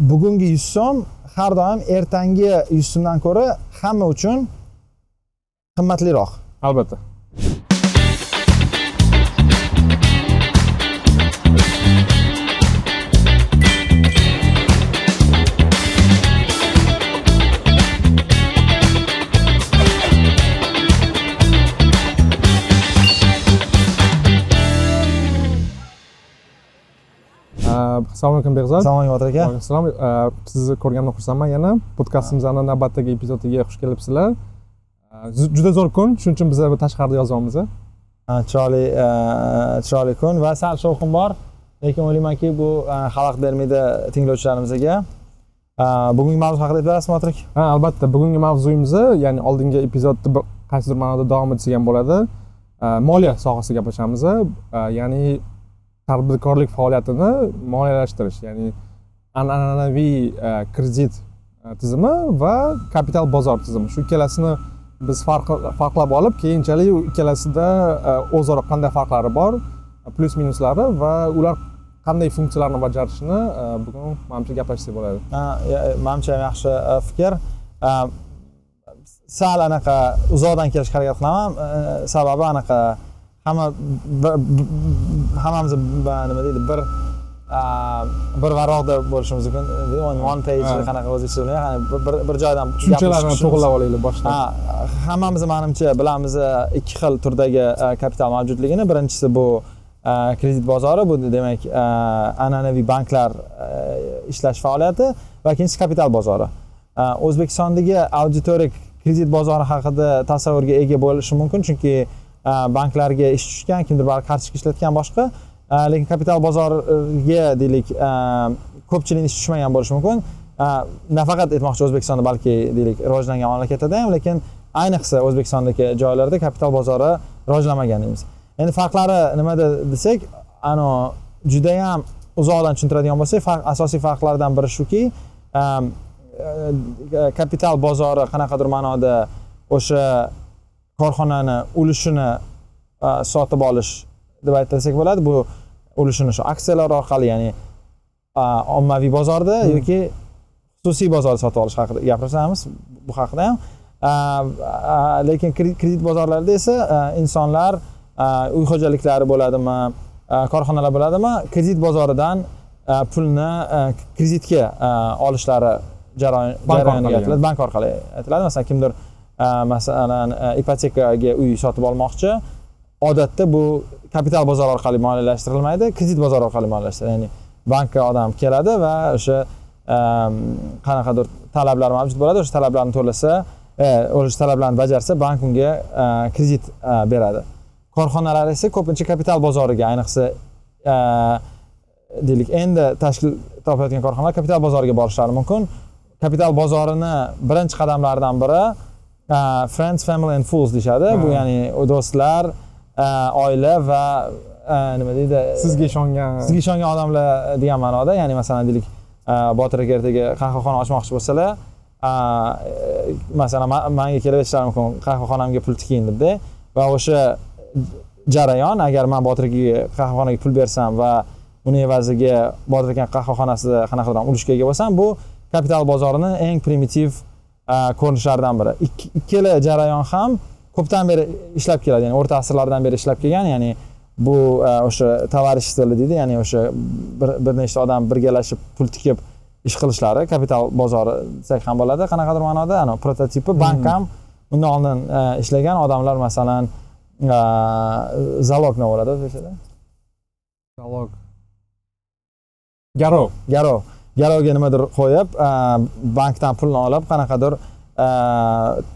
bugungi yuz so'm har doim ertangi yuz so'mdan ko'ra hamma uchun qimmatliroq. Albatta. Assalomu alaykum behzod assalomu alaykum aka. Assalom sizni ko'rganimdan xursandman yana. Podkastimizni navbatdagi epizodiga xush kelibsizlar. Juda zo'r kun. Shuning uchun biz tashqarida yozyapmiz Ha, chiroyli e, chiroyli kun. Va sal shovqin bor. Lekin o'ylaymanki bu e, xalaqit bermaydi tinglovchilarimizga E, bugungi mavzu haqida aytib berasizmi ha albatta. Bugungi mavzuyimiz ya'ni oldingi epizodda bir qaysidir ma'noda davom etsak ham bo'ladi moliya sohasida gaplashamiz ya'ni tadbirkorlik faoliyatini moliyalashtirish ya'ni an'anaviy e, kredit e, tizimi va kapital bozor tizimi. Shu ikkalasini biz farq- farqlab olib keyinchalik ikkalasida e, o'zaro qanday farqlari bor plyus minuslari va ular qanday funksiyalarni bajarishini bugun manimcha gaplashsak bo'ladi. Manimcha ham yaxshi fikr. Sal anaqa uzoqdan kelishga harakat qilaman. Sababi anaqa hamma hammamiz nima deydi bir bir varog'da bo'lishimiz mumkin. One page qanaqa o'zbekcha bir- bir joydan tushunchalarni to'g'irlab olaylik boshdan. Ha hammamiz manimcha bilamiz e, ikki xil turdagi e, kapital mavjudligini. Birinchisi bu e, kredit bozori bu demak an'anaviy banklar ishlash faoliyati va ikkinchisi kapital bozori. O'zbekistondagi auditoriya kredit bozori haqida tasavvurga ega bo'lishi mumkin chunki e, Э, banklarga ish tushgan kimdir baribir kartochka ishlatgan boshqa. Э, lekin kapital bozoriga deylik э, ko'pchilik ko'pchilikni tushmagan bo'lishi mumkin. Nafaqat aytmoqchi o'zbekistonda balki deylik rivojlangan mamlakatlarda ham lekin ayniqsa o'zbekistondagi joylarda kapital bozori rivojlanmagan deymiz endi farqlari nimada desak ano judayam uzoqdan tushuntiradigan bo'lsak farq asosiy farqlardan biri shuki e, kapital bozori qanaqadir ma'noda o'sha korxonani ulushini e, sotib olish deb aytsak bo'ladi. Bu ulushini shu aksiyalar orqali ya'ni e, ommaviy bozorda yoki xususiy bozorda sotib olish haqida gapiramiz bu haqida ham. A, lekin kre- kredit bozorlarida esa insonlar uy xo'jaliklari bo'ladimi korxonalar bo'ladimi kredit bozoridan pulni kreditga olishlari jarayon Bank orqali aytiladi. Masalan kimdir masalan ipotekaga uy sotib olmoqchi odatda bu kapital bozori orqali moliyalashtirilmaydi kredit bozori orqali moliyalashtiriladi ya'ni bankka odam keladi va o'sha qanaqadir talablar mavjud bo'ladi o'sha talablarni to'lasa o'sha talablarni bajarsa bank unga kredit beradi korxonalar esa ko'pincha kapital bozoriga ayniqsa deylik endi tashkil topayotgan korxonalar kapital bozoriga borishlari mumkin kapital bozorini birinchi qadamlaridan biri friends family and fools deyishadi. Bu ya'ni do'stlar oila va nima deydi? Sizga ishongan. Sizga ishongan odamlar degan ma'noda ya'ni masalan deylik botir aka ertaga qahvaxona ochmoqchi bo'lsalar masalan ma- manga kelib aytishlari mumkin qahvaxonamga pul tiking debda va o'sha jarayon agar man botir akaga qahvaxonaga pul bersam va uni evaziga botir akani qahvaxonasida qanaqadir ulushga ega bo'lsam bu kapital bozorini eng primitiv ko'rinishlaridan biri. Ikkala jarayon ham ko'pdan beri ishlab keladi ya'ni o'rta asrlardan beri ishlab kelgan ya'ni bu a, o'sha товариществоlar deydi ya'ni o'sha bir, bir nechta odam birgalashib pul tikib ish qilishlari kapital bozori desak ham bo'ladi qanaqadir ma'noda ani prototipi bank ham undan oldin a, ishlagan odamlar masalan a, zalog nima bo'ladi o'zbekchada Dialog. garov. Garov garovga nimadir qo'yib e, bankdan pulni olib qanaqadir e,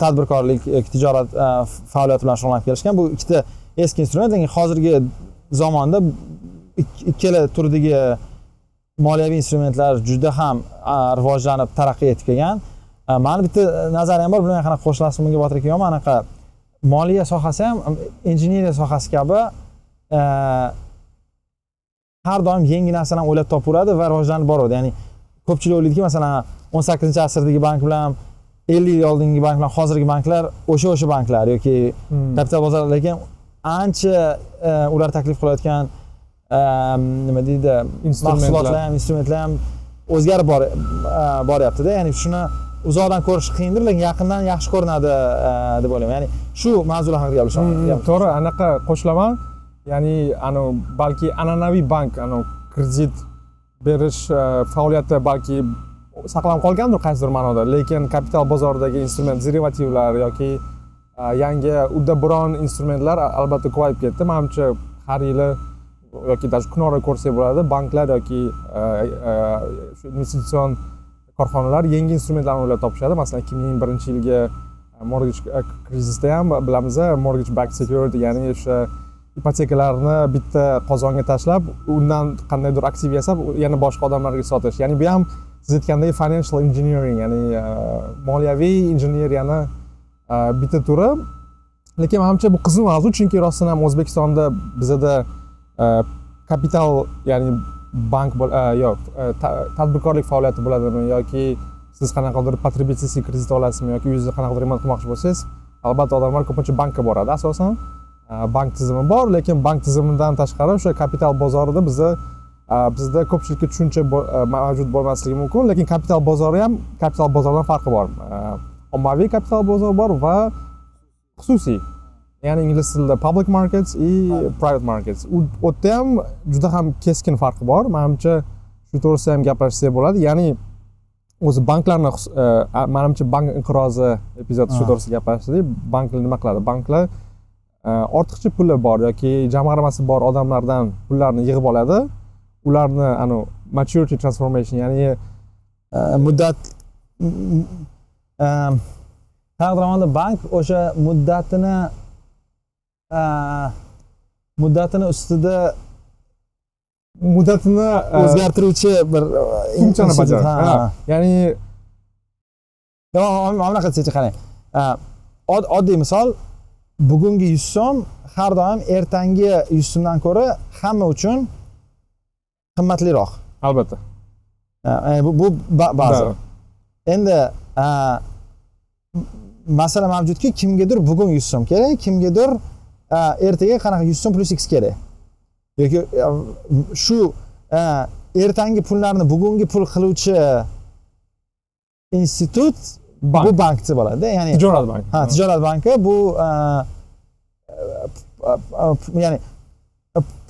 tadbirkorlik e, tijorat faoliyati bilan shug'ullanib kelishgan. Bu ikkita eski instrument lekin hozirgi zamonda ikkala turdagi moliyaviy instrumentlar juda ham rivojlanib taraqqiy etib kelgan. Mani bitta nazariyam bor bilmagan qanaqa qo'shilasizmi bunga botir aka yo'qmi anaqa moliya sohasi ham injeneriya sohasi kabi har doim yangi narsalarni o'ylab topaveradi va rivojlanib boradi. Ya'ni ko'pchilik o'ylaydiki masalan o'n sakkizinchi asrdagi bank bilan ellik yil oldingi bank bilan hozirgi banklar o'sha o'sha banklar yoki Hmm. kapital bozori lekin ancha e, ular taklif qilayotgan e, nima deydi mahsulotlar ham instrumentlar ham o'zgarib e, boryaptida. Ya'ni shuni uzoqdan ko'rish qiyindir lekin yaqindan yaxshi ko'rinadi deb o'ylayman. Ya'ni shu mavzular haqida gaplashmoqchi Mm, to'g'ri anaqa qo'shilaman ya'ni anavi balki an'anaviy bank anavi kredit berish e, faoliyati balki saqlanib qolgandir qaysidir ma'noda. Lekin kapital bozoridagi instrument derivativlar yoki e, yangi uddaburon instrumentlar albatta ko'payib ketdi. Manimcha har yili yoki даже kunora ko'rsak bo'ladi banklar yoki e, shu investitsion korxonalar yangi instrumentlarni o'ylab topishadi. Masalan ikki ming birinchi yilgi mortgage krizisda ham bilamiz mortgage back security ya'ni o'sha ipotekalarni bitta qozonga tashlab undan qandaydir aktiv yasab yana boshqa odamlarga sotish. Ya'ni bu ham siz aytgandek financial engineering ya'ni e, moliyaviy injeneriyani e, bitta turi. Lekin manimcha bu qiziq mavzu chunki rostdan ham o'zbekistonda bizada e, kapital ya'ni bank yo'q tadbirkorlik faoliyati bo'ladimi yoki siz qanaqadir потребительский kredit olasizmi yoki uyingizni qanaqadir remont qilmoqchi bo'lsangiz albatta odamlar ko'pincha bankka boradi asosan. Bank tizimi bor lekin bank tizimidan tashqari o'sha kapital bozorida biza bizda ko'pchilikka tushuncha mavjud bo'lmasligi mumkin lekin kapital bozori ham kapital bozoridan farqi bor ommaviy kapital bozori bor va xususiy ya'ni ingliz tilida public markets и private markets u yerda ham juda ham keskin farqi bor manimcha shu to'g'risida ham gaplashsak bo'ladi ya'ni o'zi banklarni manimcha bank inqirozi epizodi shu to'g'risida gaplashdik banklar nima qiladi banklar ortiqcha puli bor yoki jamg'armasi bor odamlardan pullarni yig'ib oladi. Ularni anu maturity transformation ya'ni E, muddat e, olganda bank o'sha muddatini e, muddatini ustida muddatini o'zgartiruvchi bir funksiyani bajaradi ya'ni mana bunaqa qarang. Od- oddiy misol bugungi yuz so'm har doim ertangi yuz so'mdan ko'ra hamma uchun qimmatliroq. Albatta. E, bu, bu ba- ba'zi. Endi masala mavjudki kimgadir bugun yuz so'm kerak kimgadir ertaga qanaqa yuz so'm plyus x kerak. Yoki shu ertangi pullarni bugungi pul qiluvchi institut bank. bu bank deb bo'ladi ya'ni tijorat banki. Ha tijorat banki bu ya'ni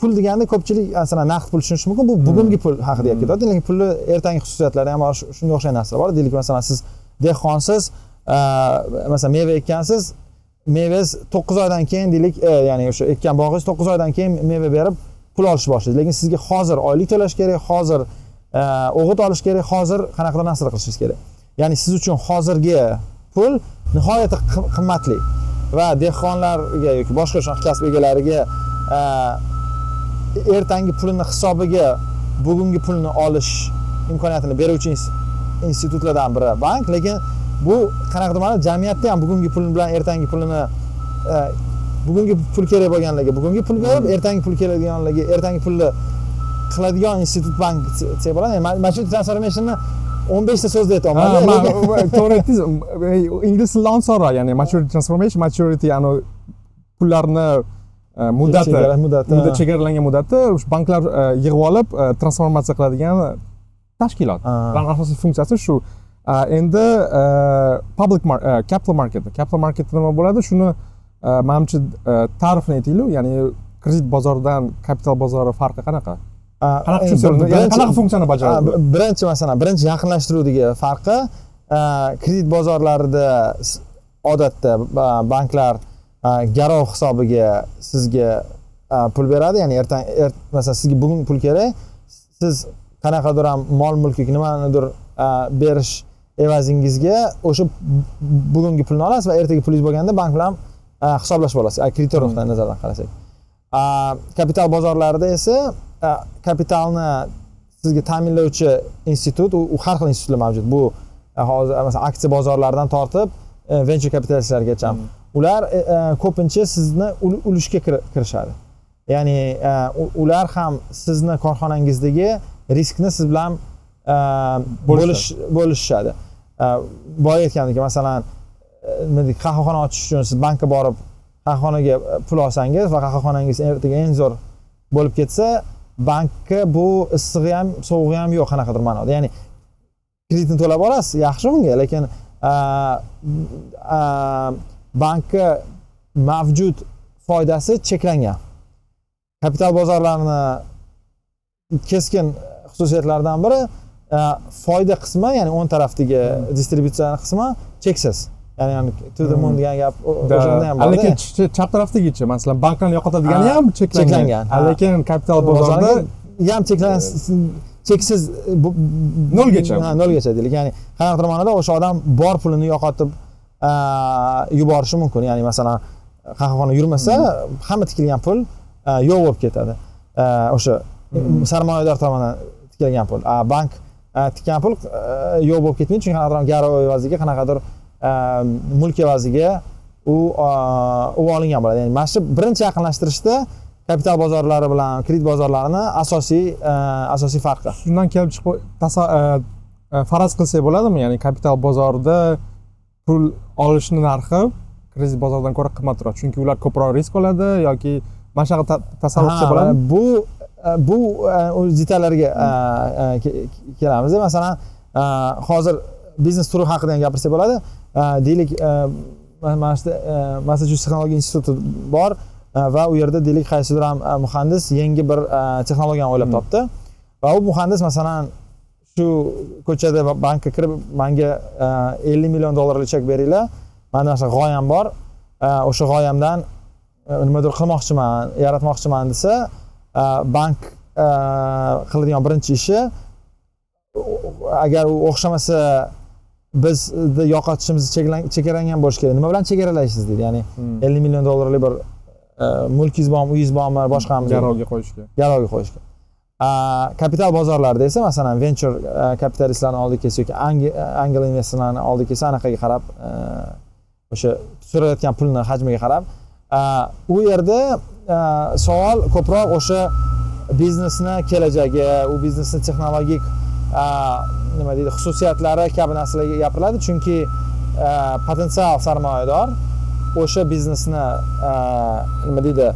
pul deganda ko'pchilik masalan naqd pul tushunishi mumkin. Bu bugungi pul haqida gap ketyapti lekin pulni ertangi xususiyatlari ham bor shunga o'xshagan narsalar bor. Deylik masalan siz dehqonsiz masalan meva ekkansiz mevangiz to'qqiz oydan keyin deylik e, ya'ni o'sha ekkan bog'ingiz to'qqiz oydan keyin meva berib pul olishni boshlaydi lekin sizga hozir oylik to'lash kerak hozir e, o'g'it olish kerak hozir qanaqadir narsalar qilishingiz kerak. Ya'ni siz uchun hozirgi pul nihoyatda qim- qimmatli. Va dehqonlarga yoki boshqa shunaqa kasb egalariga e, ertangi pulini hisobiga bugungi pulni olish imkoniyatini beruvchi ins- institutlardan biri bank. Lekin bu qanaqadir ma'noda jamiyatda ham bugungi pul bilan ertangi pulini e, bugungi pul kerak bo'lganlarga bugungi pul berib ertangi pul keladiganlarga ertangi pulni qiladigan institut bank desak bo'ladi. Mana shu transformationni o'n beshta so'zda aytyapman to'g'ri aytdingiz E, ingliz tilida ansonroq ya'ni maturity transformation maturity anu pullarni e, muddati muddati, chegaralangan muddati o'sha banklar e, yig'ib olib e, transformatsiya qiladigan tashkilot. Asosiy funksiyasi shu. Endi public capital market. Capital market nima bo'ladi? Shuni manimcha ta'rifini aytaylik ya'ni kredit bozoridan kapital bozori farqi qanaqa qanaqa birinchi- qanaqa funksiyani bajaradi birinchi masalan birinchi yaqinlashtiruvdagi farqi kredit bozorlarida odatda banklar garov hisobiga sizga pul beradi. Ya'ni ertang er, masalan sizga bugun pul kerak siz qanaqadir ham mol mulk yoki nimanidir berish evazingizga o'sha bu- bugungi pulni olasiz va ertaga pulingiz bo'lganda bank bilan hisoblashib olasiz kreditor nuqtai nazaridan qarasak. Kapital bozorlarida esa kapitalni sizga ta'minlovchi institut u, har xil institutlar mavjud. Bu a, hozir masalan aksiya bozorlaridan tortib e, venture kapitalistlargacha ular e, e, ko'pincha sizni ul- ulushga kir- kirishadi. Ya'ni e, ular ham sizni korxonangizdagi riskni siz bilan e, bo'lish bo'lishishadi. E, boya aytgandek masalan e, nima deydi qahvaxona ochish uchun siz bankka borib qahvaxonaga e, pul olsangiz va qahvaxonangiz ertaga eng zo'r bo'lib ketsa bankka bu issig'i ham sovug'i ham yo'q qanaqadir ma'noda. Ya'ni kreditni to'lab olasiz yaxshi unga lekin bankka mavjud foydasi cheklangan. Kapital bozorlarini keskin xususiyatlaridan biri foyda qismi ya'ni o'ng tarafdagi distributsiya qismi cheksiz. Ya'ni yani to the moon degan gap o'shanda ham borda lekin ch- ch- chap tarafdagichi masalan banklarni yo'qotadigani Ha, ham cheklangan lekin kapital bozorda ham cheklangan cheksiz Nolgacha. ha, nolgacha deylik ya'ni qanaqadir ma'noda o'sha odam bor pulini yo'qotib a, yuborishi mumkin ya'ni masalan qahvaxona yurmasa hamma tikilgan pul a, yo'q bo'lib ketadi A, o'sha sarmoyador tomonidan tikilgan pul. A bank tikkan pul yo'q bo'lib ketmaydi chunki qanaqadir garov evaziga qanaqadir mulk evaziga u u olingan bo'ladi. Ya'ni mana shu birinchi yaqinlashtirishda kapital bozorlari bilan kredit bozorlarini asosiy a, asosiy farqi. Shundan kelib chiqib e, e, faraz qilsak bo'ladimi? Ya'ni kapital bozorida pul olishni narxi kredit bozoridan ko'ra qimmatroq. Chunki ular ko'proq risk oladi yoki mana shunaqa ta- tasavvur qilsa Ha, bo'ladimi bu bu detallarga kelamiz masalan hozir biznes turi haqida ham gapirsak bo'ladi. Deylik ma- mana shu massachusets texnologiya instituti bor a, va u yerda deylik qaysidir ham muhandis yangi bir texnologiyani o'ylab Hmm. topdi. Va u muhandis masalan shu ko'chada ba- bankka kirib manga 50 million dollarlik chek beringlar. Mana shu g'oyam bor. O'sha g'oyamdan nimadir qilmoqchiman yaratmoqchiman desa bank qiladigan birinchi ishi agar u o'xshamasa bizni yo'qotishimiz cheklan- chegaralangan bo'lishi kerak. Nima bilan chegaralaysiz deydi? Ya'ni Hmm. 50 million dollarlik bir a, mulkingiz bormi uyingiz bormi boshqami deydi. garovga qo'yishga garovga qo'yishga kapital bozorlarida esa masalan venture a, kapitalistlarni oldiga kelsa yoki ange- angel investorlarni oldiga kelsa anaqaga qarab o'sha so'rayotgan pulni hajmiga qarab u yerda savol ko'proq o'sha biznesni kelajagi u biznesni texnologik nima deydi xususiyatlari kabi narsalarga gapiriladi chunki e, potensial sarmoyador o'sha biznesni e, nima deydi e,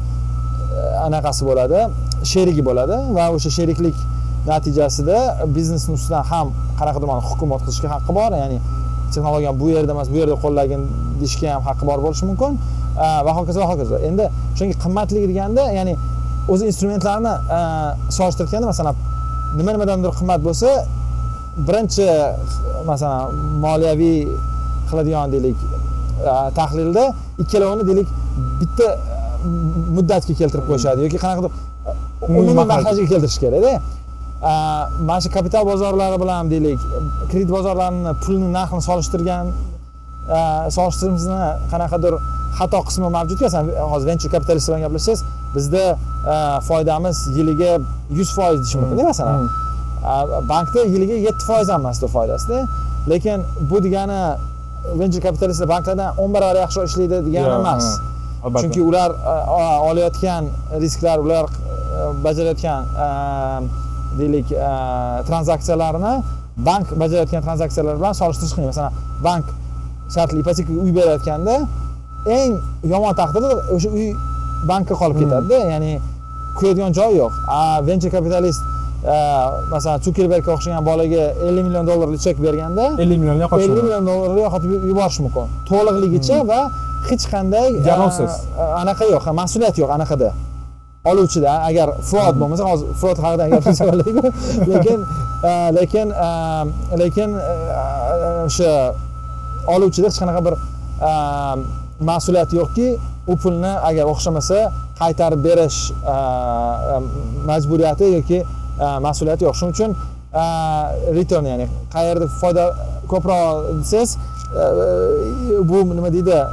anaqasi bo'ladi sherigi bo'ladi va o'sha sheriklik natijasida biznesni ustidan ham qanaqadir ma'noda hukumat qilishga haqqi bor. Ya'ni texnologiyani bu yerda emas bu yerda qo'llagin deyishga ham haqqi bor bo'lishi mumkin. Va hokazo va hokazo. Endi chunki qimmatlik deganda ya'ni o'zi instrumentlarni solishtirganda masalan nima nimadandir qimmat bo'lsa birinchi masalan moliyaviy qiladigan deylik tahlilda ikkalovini deylik bitta muddatga keltirib qo'yishadi yoki qanaqadir Umumiy umumiy marhajga keltirish kerakda. Mana shu kapital bozorlari bilan deylik kredit bozorlarini pulni narxini solishtirgan a, solishtirishimizni qanaqadir xato qismi mavjudku masalan hozir venture kapitalist bilan gaplashsangiz bizda foydamiz yiliga yuz foiz deyish mumkinda masalan. Hmm. Bankda yiliga yetti foiz ham emasdi foydasida. Lekin bu degani venture kapitalistlar banklardan o'n barobar yaxshiroq ishlaydi degani emas. chunki ular olayotgan risklar ular a, bajarayotgan a, deylik a, tranzaksiyalarni bank bajarayotgan tranzaksiyalar bilan solishtirish qiyin. Masalan bank shartli ipotekaga uy berayotganda eng yomon taqdirda o'sha uy bankka qolib Hmm. ketadida ya'ni kuyadigan joyi yo'q. Venture kapitalist masalan zukerbergga o'xshagan bolaga 50 million dollarlik chek berganda 50 million 50 yo'qotishadi million dollarni yo'qotib yuborish mumkin. To'liqligicha va hech qanday Garovsiz. a, anaqa yo'q mas'uliyat yo'q anaqada. Oluvchida agar fraud bo'lmasa hozir fraud haqida gapirsa bo'ladiku lekin a, lekin lekin o'sha oluvchida hech qanaqa bir mas'uliyat yo'qki u pulni agar o'xshamasa qaytarib berish majburiyati yoki mas'uliyati yo'q. Shuning uchun return ya'ni qayerda foyda ko'proq desangiz e, e, bu nima deydi e,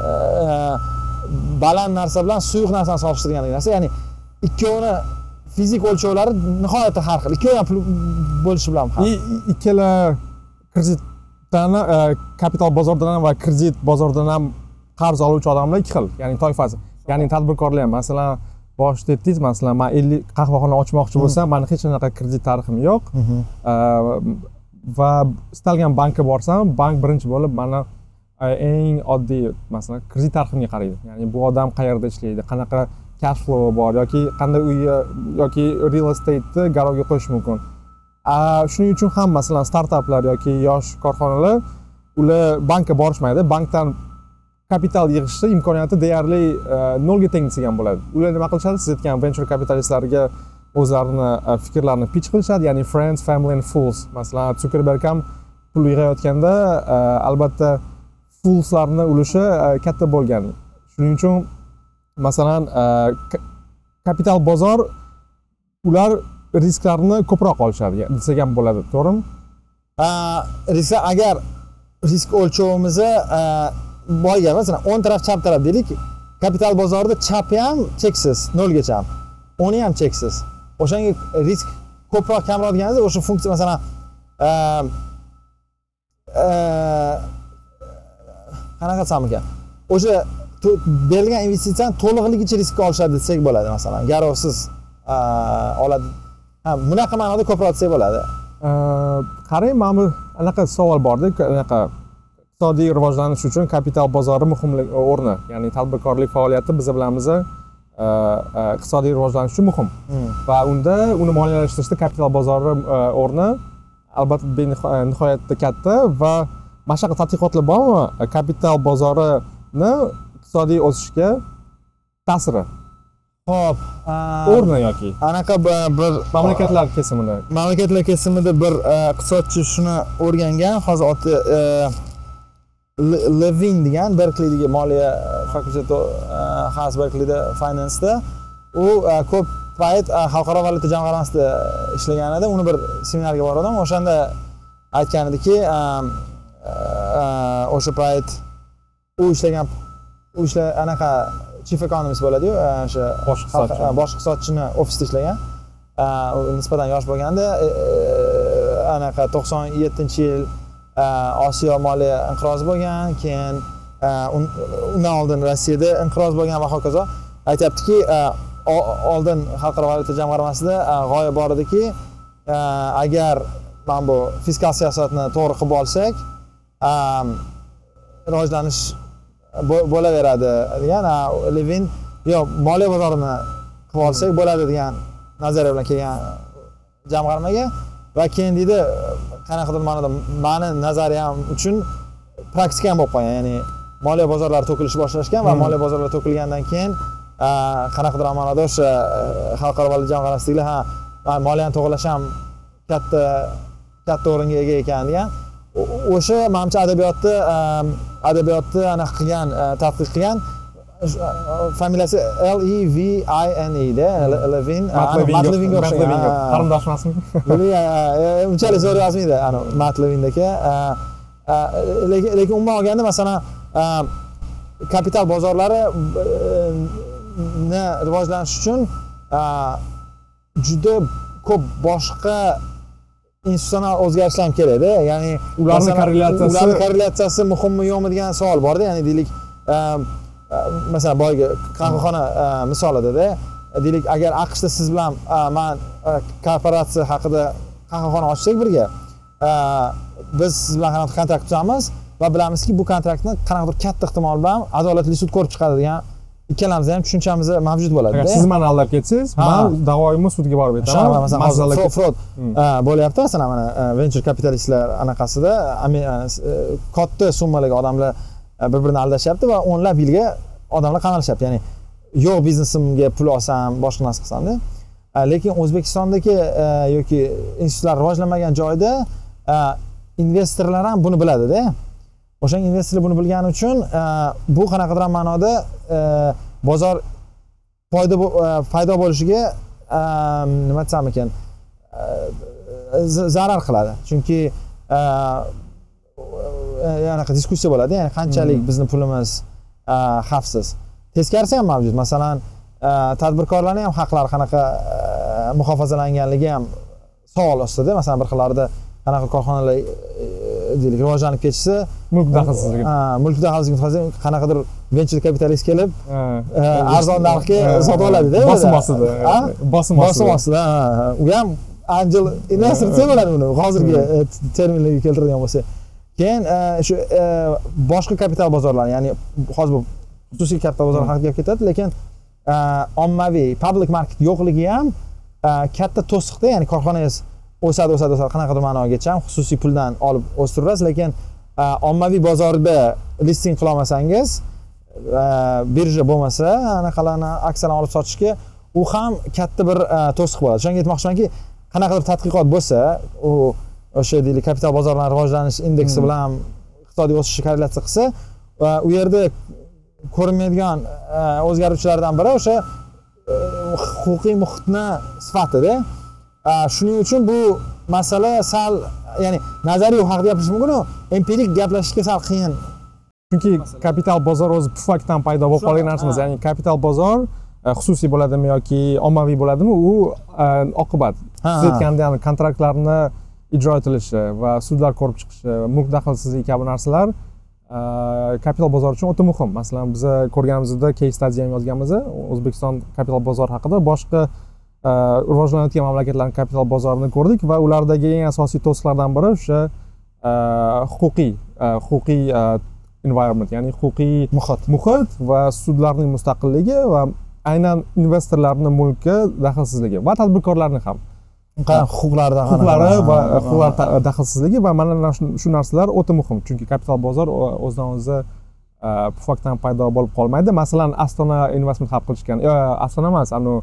baland narsa bilan suyuq narsani solishtirgandek narsa. Ya'ni ikkovini fizik o'lchovlari nihoyatda har xil ikkovi ham pul bo'lishi bilan ham. Ikkala kreditdan kapital bozoridan ham va kredit bozoridan ham qarz oluvchi odamlar ikki xil ya'ni toifasi ya'ni tadbirkorlar ham. Masalan boshida aytdingiz masalan man ellik qahvaxona ochmoqchi bo'lsam mani hech qanaqa kredit tarixim yo'q. Va istalgan bankka borsam bank birinchi bo'lib mani e, eng oddiy masalan kredit tariximga qaraydi. Ya'ni bu odam qayerda ishlaydi qanaqa cash flow bor yoki qanday uyga yoki real estate'ni garovga qo'yish mumkin. Shuning uchun ham masalan startaplar yoki yosh korxonalar ular bankka borishmaydi. Bankdan kapital yig'ishni imkoniyati deyarli e, teng tengsigan bo'ladi. Ular nima qilishadi? Siz aytgan venture kapitalistlarga o'zlarini e, fikrlarini pitch qilishadi. Ya'ni friends family and fools. Masalan sukerberg ham pul yig'ayotganda e, albatta foolslarni ulushi e, katta bo'lgan. Shuning uchun masalan kapital bozor ular risklarni ko'proq olishadi. Desak ham bo'ladi. To'g'rimi? Risk agar risk o'lchovimizni boyga masalan o'ng taraf chap taraf deylik kapital bozorida chapi ham cheksiz nolgacha ham. O'ngi ham cheksiz. O'shanga risk ko'proq kamroq deganingizda o'sha funksiya masalan qanaqa desam ekan o'sha berilgan investitsiyani to'liqligicha riskka olishadi desak bo'ladi masalan garovsiz oladi. Ha bunaqa ma'noda ko'proq desak bo'ladi. Qarang mana bu anaqa savol borda anaqa iqtisodiy rivojlanish uchun kapital bozori muhim o'rni ya'ni tadbirkorlik faoliyati biz bilamiz e, e, iqtisodiy rivojlanish uchun muhim. Va unda uni moliyalashtirishda kapital bozori e, o'rni albatta nihoyatda katta va mana shunaqa tadqiqotlar bormi? Kapital bozorini iqtisodiy o'sishga ta'siri. Ho'p o'rni yoki? anaqa bir- mamlakatlar kesimida mamlakatlar kesimida bir iqtisodchi shuni o'rgangan hozir oti e, Le- levin degan berklidagi moliya fakulteti e, has berklida financeda. U e, ko'p payt e, xalqaro valyuta jamg'armasida ishlagan edi. Uni bir seminarga borgandim o'shanda aytgan ediki e, e, o'sha payt u ishlagan u ishla anaqa chief economist bo'ladiyu e, o'sha Bosh iqtisodchi. xalq- bosh iqtisodchini ofisida ishlagan. Nisbatan yosh bo'lganda e, e, anaqa to'qson yettinchi yil Э, osiyo moliya inqirozi bo'lgan keyin э, undan oldin rossiyada inqiroz bo'lgan va hokazo. Aytyaptiki э, oldin xalqaro valyuta jamg'armasida g'oya bor ediki agar mana bu fiskal siyosatni to'g'ri qilib olsak rivojlanish bo'laveradi degan levin yo'q moliya bozorini qilib olsak bo'ladi degan nazariya bilan kelgan jamg'armaga. Va keyin deydi qanaqadir ma'noda mani nazariyam uchun praktika ham bo'lib qolgan. Ya'ni moliya bozorlari to'kilishni boshlashgan va Hmm. moliya bozorlari to'kilgandan keyin qanaqadir ma'noda o'sha xalqaro valyuta jamg'armasidagilar ha moliyani to'g'irlash ham katta katta o'ringa ega ekan degan. O'sha manimcha adabiyotni adabiyotni anaqa qilgan tadqiq qilgan familiyasi L E V I N E da Le- Levin a, ana, Matt Levinga o'xshagan ha. qarindosh emasmi Buni, a, a, unchalik zo'r yozmaydi ani Matt Levindaka A, a, lekin lekin umuman olganda masalan kapital bozorlari e, ni rivojlanish uchun a, juda ko'p boshqa institutsional o'zgarishlar ham kerakda ya'ni Ularni korrelyatsiyasi- ularni korrelyatsiyasi muhimmi yo'qmi degan savol borda ya'ni deylik masalan boyagi qahvaxona a, misolidada deylik agar aqshda siz bilan a, man korporatsiya haqida qahvaxona ochsak birga biz siz bilan qanaqa kontrakt tuzamiz va bilamizki bu kontraktni qanaqadir katta ehtimol bilan adolatli sud ko'rib chiqadi degan ikkalamizni ham tushunchamiz mavjud bo'ladi agar siz mani aldab ketsangiz man davoyimni sudga borib aytaman masalan fraud Hmm. bo'lyapti. Masalan mana venture kapitalistlar anaqasida katta summalarga odamlar E, bir birini aldashyapti va o'nlab yilga odamlar qamalishyapti. Ya'ni yo'q biznesimga pul olsam boshqa narsa qilsamda. E, lekin o'zbekistondagi e, yoki institutlar rivojlanmagan joyda investorlar ham buni biladida. O'shanga investorlar buni bilgani uchun bu qanaqadir ma'noda bozor foyda paydo bo'lishiga nima desam ekan zarar qiladi. Chunki anaqa diskussiya bo'ladi ya'ni qanchalik bizni pulimiz xavfsiz. Teskarisi ham mavjud. Masalan tadbirkorlarni ham haqlari qanaqa muhofazalanganligi ham savol ostida. Masalan bir xillarida qanaqa korxonalar deylik rivojlanib ketishsa mulk daxlsizligi mulk daxlsizligi qanaqadir venture kapitalist kelib arzon narxga sotib oladida bosim ostida bosim bosim ostida u ham angel investor desa bo'ladi uni. Hozirgi terminlarga keltiradigan bo'lsa keyin e, shu e, boshqa kapital bozorlari ya'ni hozir bu xususiy kapital bozori haqida gap ketadi lekin e, ommaviy public market yo'qligi ham katta to'siqda ya'ni korxonangiz o'sadi o'sadi o'sadi qanaqadir ma'nogacha ham xususiy puldan olib o'stirasiz lekin ommaviy bozorda listing qilolmasangiz birja bo'lmasa anaqalarni aksiyalarni olib sotishga u ham katta bir to'siq bo'ladi. O'shanga aytmoqchimanki qanaqadir tadqiqot bo'lsa u o'sha deylik kapital bozorlarini rivojlanish indeksi Hmm. bilan iqtisodiy o'sishni korrelyatsiya qilsa va u yerda ko'rinmaydigan e, o'zgaruvchilardan biri o'sha e, huquqiy muhitni sifatida E, shuning uchun bu masala sal ya'ni nazariy haqida gapirish mumkinu empirik gaplashishga sal qiyin. Chunki kapital bozor o'zi pufakdan paydo bo'lib qolgan narsa emas ya'ni kapital bozor xususiy bo'ladimi yoki ommaviy bo'ladimi u oqibat. Siz aytgandek kontraktlarni ijro etilishi va sudlar ko'rib chiqishi mulk daxlsizligi kabi narsalar e, kapital bozor uchun o'ta muhim. Masalan biza ko'rganimizda case study ham yozganmiz o'zbekiston kapital bozori haqida. Boshqa e, rivojlanayotgan mamlakatlarni kapital bozorini ko'rdik va ulardagi eng asosiy to'siqlardan biri o'sha e, huquqiy huquqiy environment ya'ni huquqiy muhit. Muhit va sudlarning mustaqilligi va aynan investorlarni mulki daxlsizligi va tadbirkorlarni ham. Huquqlari qanaqa- va huquqlar daxlsizligi va mana shu narsalar o'ta muhim. Chunki kapital bozor o'zidan o'zi e, pufakdan paydo bo'lib qolmaydi. Masalan astona investment hab qilishgan yo, astona emas anavi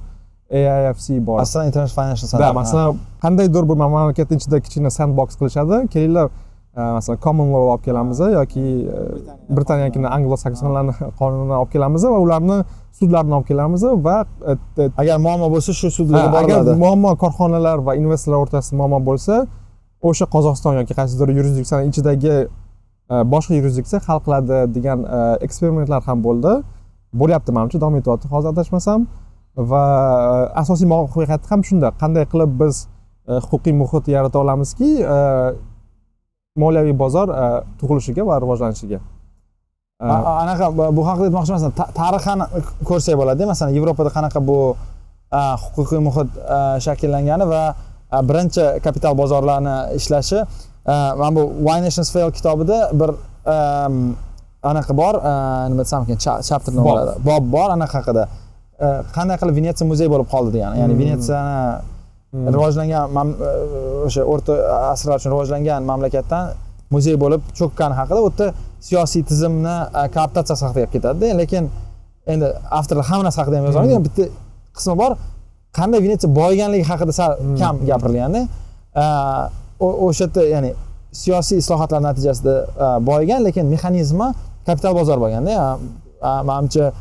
aifc bor. Aslan International Financial Center masalan qandaydir bir mamlakatni ichida kichkina sandbox qilishadi. Kelinglar e, masalan common law olib kelamiz yoki e, britaniyanikini anglo saksonlarni qonunini olib kelamiz va ularni sudlarini olib kelamiz va e, e, agar muammo bo'lsa shu sudlarga Ha, agar boriladi. muammo korxonalar va investorlar o'rtasida muammo bo'lsa o'sha qozog'iston yoki qaysidir yurisdiksiyani ichidagi boshqa yurisdiksiya hal qiladi degan eksperimentlar ham bo'ldi. Bo'lyapti manimcha davom etyapti. Hozir adashmasam va asosiy muvaffaqiyat ham shunda. Qanday qilib biz huquqiy muhit yarata olamizki moliyaviy bozor e, tug'ilishiga va rivojlanishiga E, anaqa bu- haqida aytmoqchi emasman Ta- tarixini ko'rsak bo'ladi masalan yevropada qanaqa bu a, huquqiy muhit shakllangani va birinchi kapital bozorlarni ishlashi mana bu why nations fail kitobida bir anaqa bor nima desam ekan cha- chapter nima Bob. bo'ladi bob bor anaqa haqida qanday qilib venetsiya muzey bo'lib qoldi degani ya'ni Hmm. venetsiyani. Rivojlangan mam- o'sha o'rta asrlar uchun rivojlangan mamlakatdan muzey bo'lib cho'kkani haqida u yerda siyosiy tizimni e, kooptatsiyasi haqida gap ketadida. Lekin endi avtorlar hamma narsa haqida ham yozolmaydi Hmm. bitta qismi bor. Qanday venetsiya boyiganligi haqida sal Hmm. kam gapirilganda E, o'sha yerda ya'ni siyosiy islohotlar natijasida e, boyigan lekin mexanizmi kapital bozor bo'lganda e, e, manimcha e,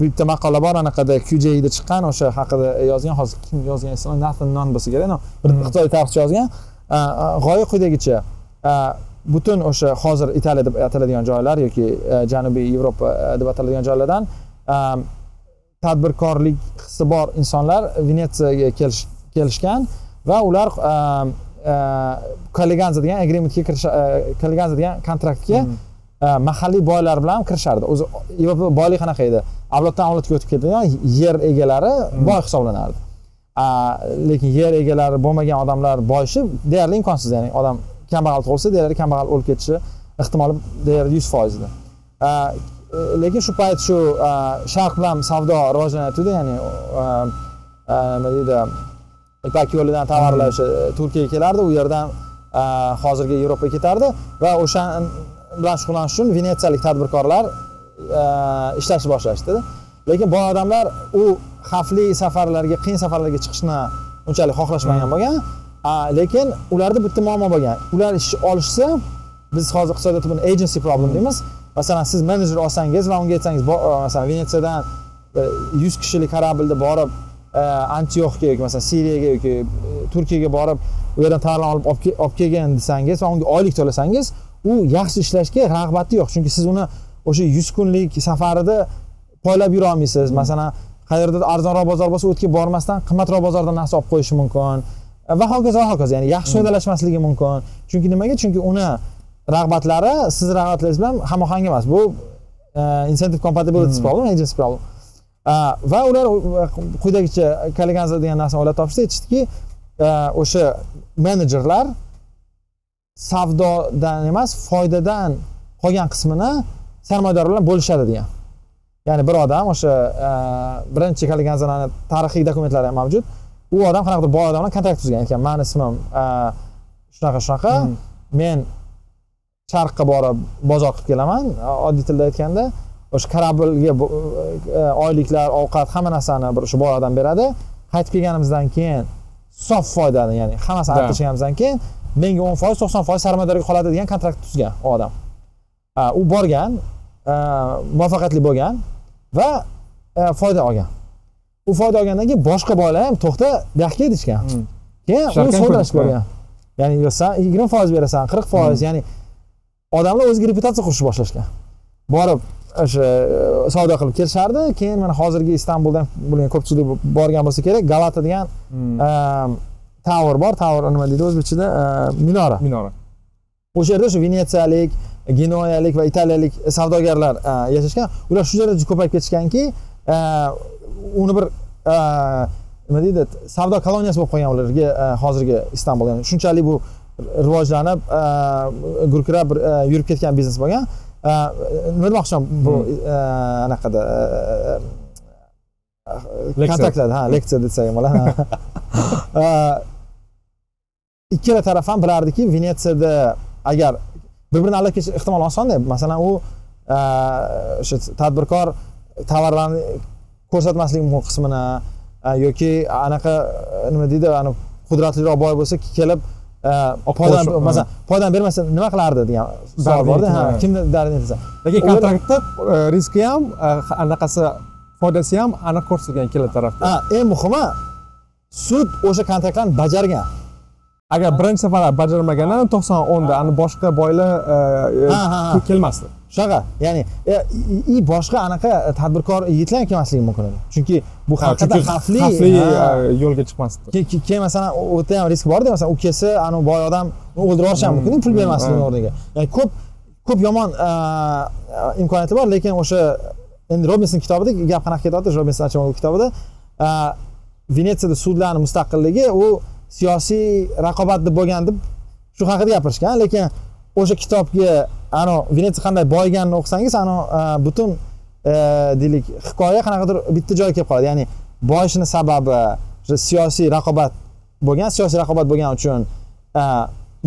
bitta maqola bor anaqada QJ'da chiqqan o'sha haqida yozgan hozir kim yozgan esimda Nathan Nunn bo'lsa kerak no, bir Hmm. xitoy tarixchi yozgan g'oya quyidagicha butun o'sha hozir italiya deb ataladigan joylar yoki janubiy yevropa deb ataladigan joylardan tadbirkorlik hissi bor insonlar venetsiyaga kelish- kelishgan va ular kolleganza degan agreementga kirish kolleganza degan kontraktga Hmm. Mahalliy boylar bilan kirishardi. O'zi boylik qanaqa edi? Avloddan avlodga o'tib ketadigan yer egalari boy hisoblanardi. Lekin yer egalari bo'lmagan odamlar boyishi deyarli imkonsiz ya'ni odam kambag'al tug'ilsa deyarli kambag'al o'lib ketishi ehtimoli deyarli yuz foiz edi. E, lekin shu payt shu sharq bilan savdo rivojlanyaptida ya'ni nima deydi ipak yo'lidan tovarlar o'sha turkiyaga kelardi u yerdan hozirgi yevropaga ketardi va o'sha bilan shug'ullanish uchun venetsiyalik tadbirkorlar a, ishlashni boshlashdi lekin boy odamlar u xavfli safarlarga qiyin safarlarga chiqishni unchalik xohlashmagan bo'lgan. A, lekin ularda bitta muammo bo'lgan. Ular ish olishsa biz hozir iqtisodiyotda buni agency problem deymiz. Masalan siz menejer olsangiz va unga aytsangiz bo- masalan venetsiyadan yuz kishilik kорабльda borib e, antioxga yoki masalan siriyaga yoki e, turkiyaga borib u yerdan tovarlarni olib olib kelgin desangiz va unga oylik to'lasangiz u yaxshi ishlashga rag'bati yo'q. Chunki siz uni o'sha yuz kunlik safarida poylab yura olmaysiz. Masalan qayerdadir arzonroq bozor bo'lsa u yerga bormasdan qimmatroq bozordan narsa olib qo'yishi mumkin. E, va hokazo va hokazo ya'ni yaxshi foydalashmasligi mumkin. Chunki nimaga? Chunki uni rag'batlari sizni rag'batlaringiz bilan hamohang emas. Bu e, incentive compatibility problem agency problem. E, va ular quyidagicha kolleganza degan narsani o'ylab topishdi. Aytishdiki o'sha menejerlar savdodan emas foydadan qolgan qismini sarmoyador bilan bo'lishadi degan. Ya'ni bir odam o'sha e, birinchi chekali ganzanani tarixiy dokumentlari ham mavjud. U odam qanaqadir boy odam bilan kontrakt tuzgan ekan. Mani ismim e, shunaqa shunaqa. Hmm. men sharqqa borib bozor qilib kelaman. Oddiy tilda aytganda o'sha kорабльga e, oyliklar ovqat hamma narsani bir o'sha boy odam beradi. Qaytib kelganimizdan keyin sof foydani ya'ni hammasini olib tashlaganimizdan keyin menga o'n foiz to'qson foiz sarmoyadorga qoladi degan kontrakt tuzgan u odam u borgan muvaffaqiyatli bo'lgan va foyda olgan. U foyda olgandan keyin boshqa boylar ham to'xta bu yoqqa kel deyishgan. Hmm. keyin u so'rashib bo'lgan. Ya'ni yo san yigirma foiz berasan qirq foiz ya'ni odamlar o'ziga reputatsiya qurishni boshlashgan. Borib o'sha savdo qilib kelishardi keyin mana hozirgi istanbuldan bo'lgan ko'pchilik borgan bo'lsa kerak galata degan Hmm. Tower bor tower nima deydi o'zbekchada minora. Minora. O'sha yerda o'sha venetsiyalik genoyalik va italiyalik savdogarlar e, yashashgan. Ular shu darajada ko'payib ketishganki e, uni bir e, nima deydi savdo koloniyasi bo'lib qolgan ularga hozirgi istanbul. Ya'ni shunchalik bu rivojlanib gurkirab yurib ketgan biznes bo'lgan. Nima demoqchiman bu e, anaqada kontaktlarda ha leksiya desak bo'ladi ikkala taraf ham bilardiki venetsiyada agar bir birini aldab ketish ehtimol osonda masalan u e, o'sha tadbirkor tovarlarni ko'rsatmasligi mumkin qismini e, yoki anaqa e, nima deydi qudratliroq boy bo'lsa kelib foydan masalan foydan bermasa nima qilardi degan savol borda ha kimni lekin kontraktda riski ham anaqasi foydasi ham aniq ko'rsatilgan ikkala tarafda. Eng muhimi sud o'sha kontraktlarni bajargan agar birinchi safar bajarmaganda to'qson o'nda ani boshqa boylar e, e, kelmasdi. Shunaqa ya'ni e, i- i boshqa anaqa tadbirkor yigitlar ham kelmasligi mumkin chunki bu Ha, haqiqatdan chunki xavfli xavfli e, yo'lga chiqmasdi. Ke- ke- keyin masalan u yerda ham risk borda masalan u kelsa anavi boy odam o'ldirib yuborishi ham mumkin pul bermasligini Hmm. o'rniga. Ya'ni ko'p ko'p yomon e, imkoniyati bor lekin o'sha endi robinson kitobida gap qanaqa ketyapti robinson kitobida e, venetsiyada sudlarni mustaqilligi u siyosiy raqobat deb bo'lgan deb shu haqida gapirishgan lekin o'sha kitobga ano venetsiya qanday boyiganini o'qisangiz ano e, butun e, deylik hikoya qanaqadir bitta joyga kelib qoladi ya'ni boyishini sababi o'sha siyosiy raqobat bo'lgan siyosiy raqobat bo'lgani uchun e,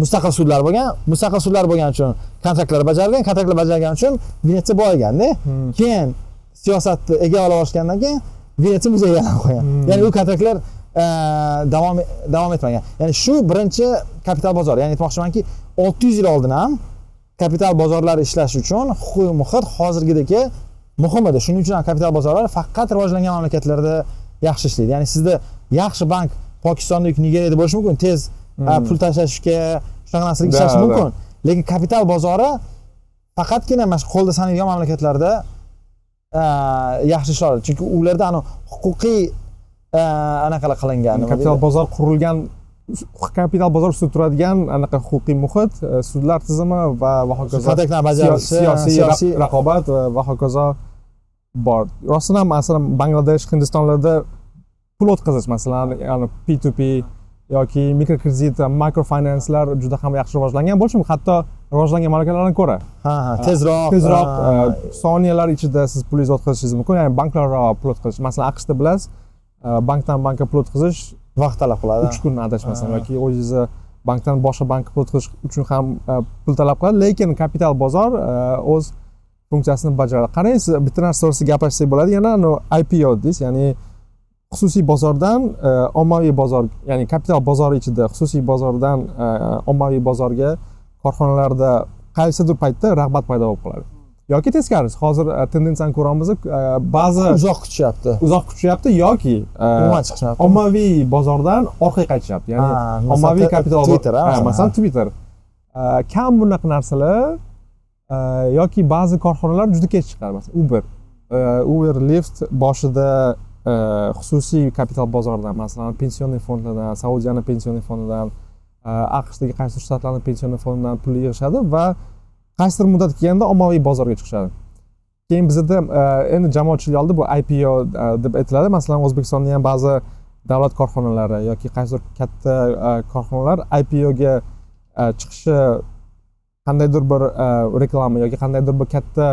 mustaqil sudlar bo'lgan mustaqil sudlar bo'lgani uchun kontraktlar bajarilgan kontraktlar bajarilgani uchun venetsiya boyiganda Hmm. keyin siyosatni egallab olishgandan keyin venetsiya muzeyga aylanib qolgan Hmm. ya'ni u kontraktlar davom davom etmagan. Ya'ni shu birinchi kapital bozor. Ya'ni aytmoqchimanki olti yuz yil oldin ham kapital bozorlari ishlash uchun huquqiy muhit hozirgidagi muhim edi. Shuning uchun ham kapital bozorlari faqat rivojlangan mamlakatlarda yaxshi ishlaydi. Ya'ni sizda yaxshi bank pokistonda yoki nigeriyada bo'lishi mumkin tez a, pul tashlashga shunaqa narsalarga ishlashi mumkin. Lekin kapital bozori faqatgina mana shu qo'lda sanaydigan mamlakatlarda a, yaxshi ishlaydi chunki ularda ani huquqiy a, anaqalar qilingan kapital bozor qurilgan kapital bozor ustida turadigan anaqa huquqiy muhit e, sudlar tizimi va va hokazo kontraktlar bajarishi siyosiy siyosiy ra- raqobat va hokazo bor. Rostdan ham masalan bangladesh hindistonlarda pul o'tkazish masalan yani p2p yoki mikrokredit microfinancelar juda ham yaxshi rivojlangan bo'lishi mumkin hatto rivojlangan mamlakatlardan ko'ra. Ha ha tezroq tezroq e, soniyalar ichida siz pulingizni o'tkazishingiz mumkin ya'ni banklararo pul o'tkazish. Masalan aqshda bilasiz bankdan bankka pul o'tkazish vaqt talab qiladi. Uch kun adashmasam yoki o'zingizni bankdan boshqa bankka pul o'tkazish uchun ham e, pul talab qiladi. Lekin kapital bozor e, o'z funksiyasini bajaradi. Qarang siz bitta narsa to'g'risida gaplashsak bo'ladi. Yana IPO deysiz ya'ni xususiy bozordan e, ommaviy bozor ya'ni kapital bozori ichida xususiy bozordan ommaviy bozorga korxonalarda qaysidir paytda rag'bat paydo bo'lib qoladi yoki teskarisi hozir e, tendensiyani ko'ramiz e, ba'zi uzoq kutishyapti. Uzoq kutishyapti yoki e, umuman chiqishyapti ommaviy bozordan orqaga qaytishyapti. Ya'ni ommaviy kapital Twitter, masalan. twitter. Kam bunaqa narsalar yoki ba'zi korxonalar juda kech chiqadi masalan uber. Uber lyft boshida xususiy kapital bozoridan masalan pensioner fondlardan saudiyani pensioner fondidan aqshdagi qaysidir shtatlarni pensioner fondidan pul yig'ishadi va qaysidir muddat kelganda ommaviy bozorga chiqishadi. Keyin bizada uh, endi jamoatchilik oldida bu IPO uh, deb aytiladi. Masalan o'zbekistonda ham ba'zi davlat korxonalari yoki qaysidir katta uh, korxonalar IPOga chiqishi qandaydir bir reklama yoki qandaydir bir katta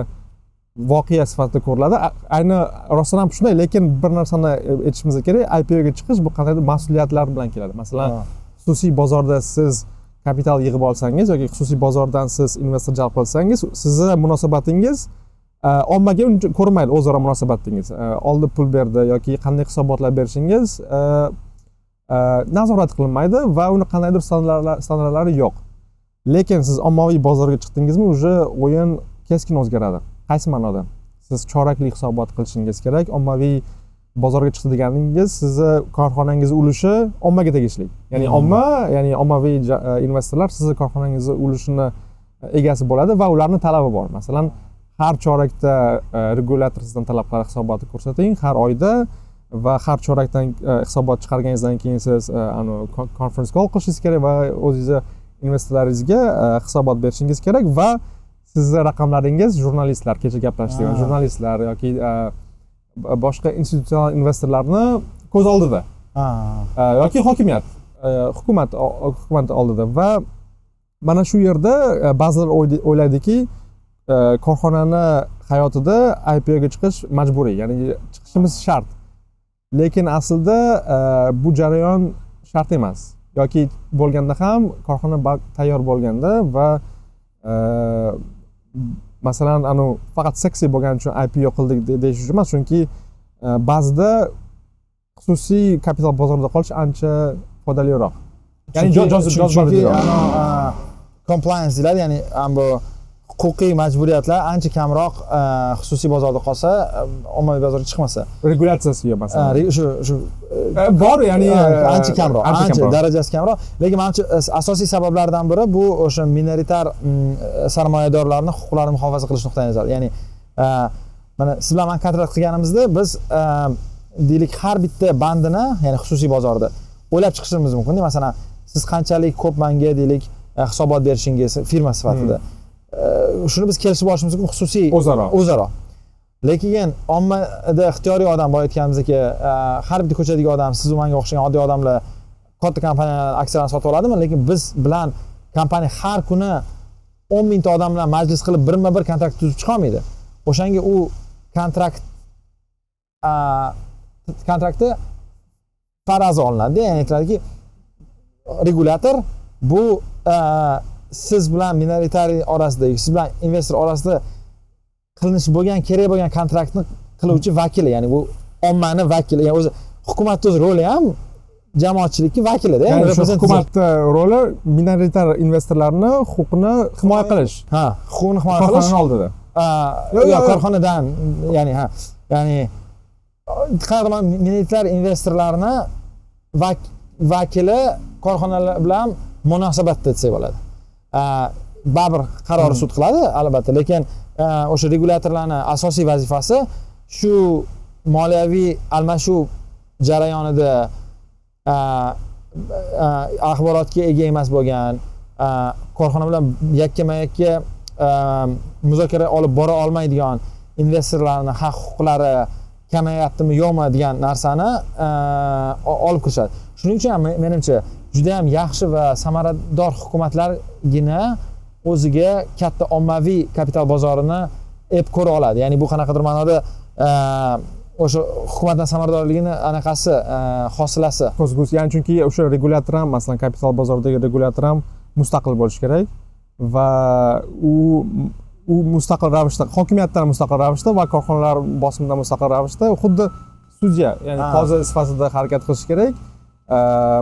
voqea sifatida ko'riladi. Ayni rostdan ham shunday lekin bir narsani aytishimiz kerak ipoga chiqish bu qandaydir mas'uliyatlar bilan keladi. Masalan xususiy bozorda siz kapital yig'ib olsangiz yoki xususiy bozordan siz investor jalb qilsangiz sizni munosabatingiz e, ommaga uncha ko'rinmaydi o'zaro munosabatingiz. E, oldi pul berdi yoki qanday hisobotlar berishingiz e, nazorat qilinmaydi va uni qandaydir standartlari yo'q. Lekin siz ommaviy bozorga chiqdingizmi уже o'yin keskin o'zgaradi. Qaysi ma'noda? Siz chorakli hisobot qilishingiz kerak ommaviy bozorga chiqdi deganingiz sizni korxonangiz ulushi ommaga tegishli ya'ni Hmm. omma ya'ni ommaviy e, investorlar sizni korxonangizni ulushini egasi bo'ladi va ularni talabi bor masalan har chorakda e, regulator sizdan talab qiladi hisobotni ko'rsating har oyda va har chorakdan e, hisobot chiqarganingizdan keyin siz e, anu conference call qilishingiz kerak va o'zingizni investorlaringizga e, hisobot berishingiz kerak va sizni raqamlaringiz jurnalistlar kecha gaplashdik Ah. jurnalistlar yoki e, boshqa institutsional investorlarni ko'z oldida. Yoki hokimiyat. Hukumat hukumat oldida. Va mana shu yerda e, ba'zilar o'ylaydiki e, korxonani hayotida IPOga chiqish majburiy ya'ni chiqishimiz shart. Lekin aslida e, bu jarayon shart emas. Yoki bo'lganda ham korxona tayyor bo'lganda va masalan anu faqat seksi bo'lgani uchun IPO qildik de- deyish uchun emas chunki e, ba'zida xususiy kapital bozorida qolish ancha foydaliroq. Ya'ni Chunki- a, compliance deyiladi ya'ni bu huquqiy majburiyatlar ancha kamroq a, xususiy bozorda qolsa a, ommaviy bozorga chiqmasa. Regulyatsiyasi yo'q masalan. Shu shu E, bor ya'ni e, ancha kamroq ancha darajasi kamroq. Lekin manimcha as- asosiy sabablardan biri bu o'sha minoritar sarmoyadorlarni huquqlarini muhofaza qilish nuqtai nazari ya'ni mana siz bilan man kontrakt qilganimizda biz deylik har bitta bandini ya'ni xususiy bozorda o'ylab chiqishimiz mumkinda. Masalan siz qanchalik ko'p manga deylik e, hisobot berishingiz firma sifatida. E, shuni biz kelishib olishimiz mumkin xususiy o'zaro. O'zaro. Lekin ommada ixtiyoriy odam boya aytganimizdek har bitta ko'chadagi odam sizu manga o'xshagan oddiy odamlar katta kompaniyalar aksiyalarni sotib oladimi? Lekin biz bilan kompaniya har kuni o'n mingta odam bilan majlis qilib birma bir kontrakt tuzib chiqolmaydi. O'shanga u kontrakt kontraktni farazi olinadida ya'ni aytiladiki regulyator bu siz bilan minoritariy orasidagi siz bilan investor orasida qilinishi bo'lgan kerak bo'lgan kontraktni qiluvchi vakili ya'ni bu ommani vakili ya'ni o'zi hukumatni o'zi roli ham jamoatchilikni vakilida ya'ni shu hukumatni roli minoritar investorlarni huquqini himoya qilish. ha huquqni himoya qilish. korxonani oldida. Yo'q, yo, yo'q, yo'q. korxonadan ya'ni ha ya'ni qanaqa minoritar investorlarni vak- vakili korxonalar bilan munosabatda desak bo'ladi baribir qarori sud qiladi albatta lekin o'sha regulyatorlarni asosiy vazifasi shu moliyaviy almashuv jarayonida a, a, axborotga ega emas bo'lgan a, korxona bilan yakkama yakka muzokara olib bora olmaydigan investorlarni haq huquqlari kamayaptimi yo'qmi degan narsani olib kirishadi. Shuning uchun ham men- menimcha juda yam yaxshi va samarador hukumatlargina o'ziga katta ommaviy kapital bozorini ep ko'ra oladi. Ya'ni bu qanaqadir ma'noda a, o'sha hukumatdan samaradorligini anaqasi a, hosilasi. Ya'ni chunki o'sha regulyator ham masalan kapital bozoridagi regulyator ham mustaqil bo'lishi kerak va u u mustaqil ravishda hokimiyatdan mustaqil ravishda va korxonalar bosimidan mustaqil ravishda xuddi sudya ya'ni qozi sifatida harakat qilishi kerak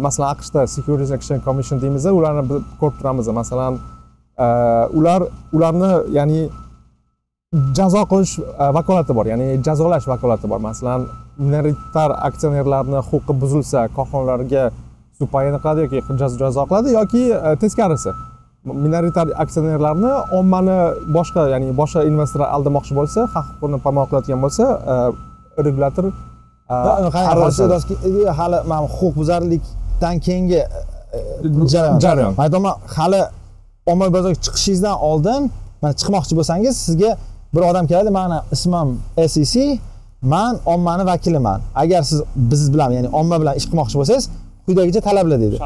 masalan aqshda securities exchange commission deymiz ularni biz ko'rib turamiz masalan e, ular ularni ya'ni jazo qilish e, vakolati bor. Ya'ni jazolash vakolati bor. Masalan minoritar aksionerlarni huquqi buzilsa korxonalarga sud qiladi yoki jazo qiladi yoki e, teskarisi. Minoritar aksionerlarni ommani boshqa ya'ni boshqa investorlar aldamoqchi bo'lsa haq huquqini pamoq qiladigan bo'lsa regulyator hali mana huquq buzarlikdan keyingi e, jarayon. jarayon. Man aytaman hali ommaviy bozorga chiqishingizdan oldin mana chiqmoqchi bo'lsangiz sizga bir odam keladi mani ismim sec man ommani vakiliman. Agar siz biz bilan ya'ni omma bilan ish qilmoqchi bo'lsangiz quyidagicha talablar deydi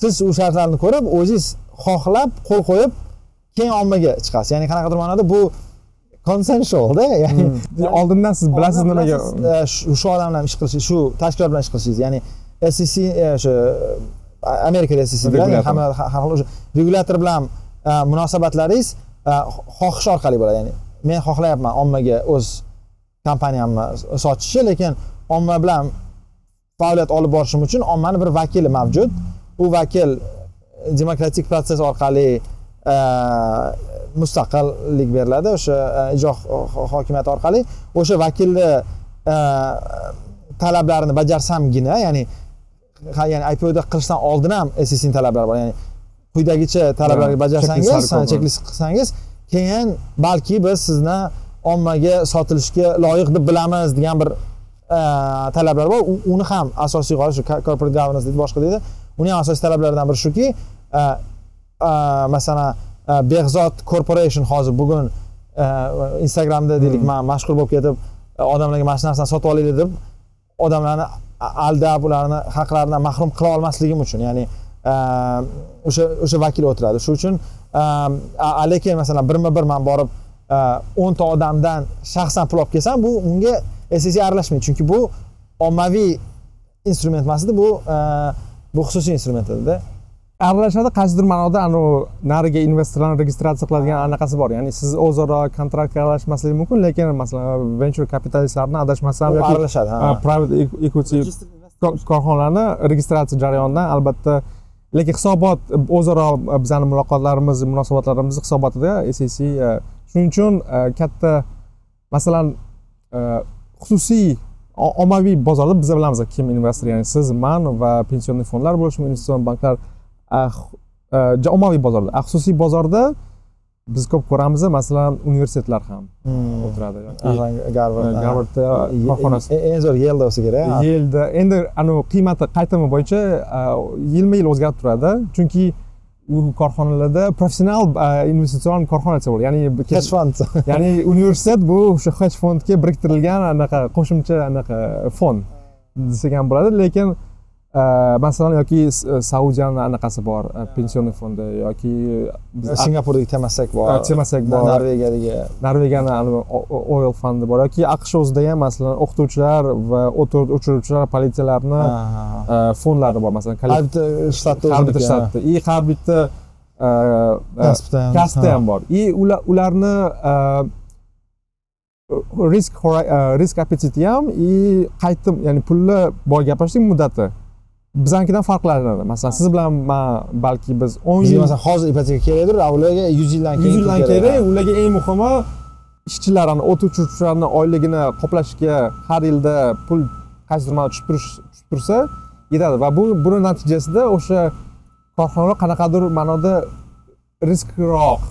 siz u shartlarni ko'rib o'zingiz xohlab qo'l qo'yib keyin ommaga chiqasiz. Ya'ni qanaqadir ma'noda bu consensualda ya'ni Hmm. oldindan siz bilasiz nimaga Bilasiz, e, shu odam bilan ish qilish shu tashkilot bilan ish qilishingiz ya'ni SEC e, o'sha amerikada SEC bilan hamma har xil o'sha regulyator bilan e, munosabatlaringiz e, xohish orqali bo'ladi. Ya'ni men xohlayapman ommaga o'z kompaniyamni sotishni lekin omma bilan faoliyat olib borishim uchun ommani bir vakili mavjud. U vakil demokratik protsess orqali e, mustaqillik beriladi. O'sha e, ijro ho- hokimiyati orqali o'sha vakilni e, talablarini bajarsamgina ya'ni ya'ni IPOda qilishdan oldin ham SECning talablari bor. Ya'ni quyidagicha talablarga Ha, bajarsangiz checklist qilsangiz keyin balki biz sizni ommaga sotilishga loyiq deb bilamiz degan bir e, talablar bor. Uni ham asosiy g'oya shu co- corporate governance deydi boshqa deydi. Uni ham asosiy talablaridan biri shuki e, e, masalan e, behzod corporation hozir bugun e, instagramda deylik man mashhur bo'lib ketib odamlarga mana shu narsani sotib olaylik deb odamlarni aldab ularni haqlaridan mahrum qila olmasligim uchun ya'ni e, o'sha o'sha vakil o'tiradi. Shuning uchun lekin masalan birma bir man borib o'nta odamdan shaxsan pul olib kelsam bu unga SEC aralashmaydi. Chunki bu ommaviy instrument emas edi bu bu xususiy instrument edida aralashadi qaysidir ma'noda anavi nariga investorlarni registratsiya qiladigan anaqasi bor. Ya'ni siz o'zaro kontraktga aralashmaslik mumkin lekin masalan venture kapitalistlarni adashmasam yoki aralashadi ha. private equity ko- korxonalarni registratsiya jarayonidan albatta lekin hisobot o'zaro bizani muloqotlarimiz munosabatlarimiz hisobotida SEC uh, shuning uchun uh, katta masalan xususiy ommaviy bozorda biz bilamiz kim investor. Ya'ni siz man va pensioner fondlar bo'lishi mumkin investitsion banklar ommaviy bozorda. A xususiy bozorda biz ko'p ko'ramiz masalan universitetlar ham Hmm. o'tiradi. Garvard aha. Garvardda korxonasi. e- eng zo'r yelda bo'lsa kerak ha. yilda endi anavi qiymati qaytimi bo'yicha yilma yil o'zgarib turadi. Chunki u korxonalarda professional investitsion korxona desa bo'ladi. Ya'ni hedge fund. ya'ni universitet bu o'sha hedge fondga biriktirilgan anaqa qo'shimcha anaqa fond desak ham bo'ladi. Lekin masalan yoki S- saudiyani anaqasi bor uh, pensioner fondi yoki singapurdagi temasek bor. Temasek bor. Norvegiyadagi. Norvegiyani oil fondi bor yoki aqsh o'zida ham masalan o'qituvchilar va o't o'chiruvchilar politsiyalarni uh, fondlari bor masalan har bitta shtatda har bitta shtatda. И har bitta uh, uh, kasbda ham bor. И ular ularni risk risk appetiti ham и qaytim ya'ni pulni boy gaplashdik muddati bizanikidan farqlanadi masalan siz bilan man balki biz o'n yil masalan hozir ipoteka kerakdir a ularga yuz yildan keyin yuz yildan kerak. ularga eng muhimi ishchilarni o't o'chiruvchilarni oyligini qoplashga har yilda pul qaysidir ma'noda tushib turish tushib tursa yetadi. Va bu buni natijasida o'sha korxonalar qanaqadir ma'noda riskroq.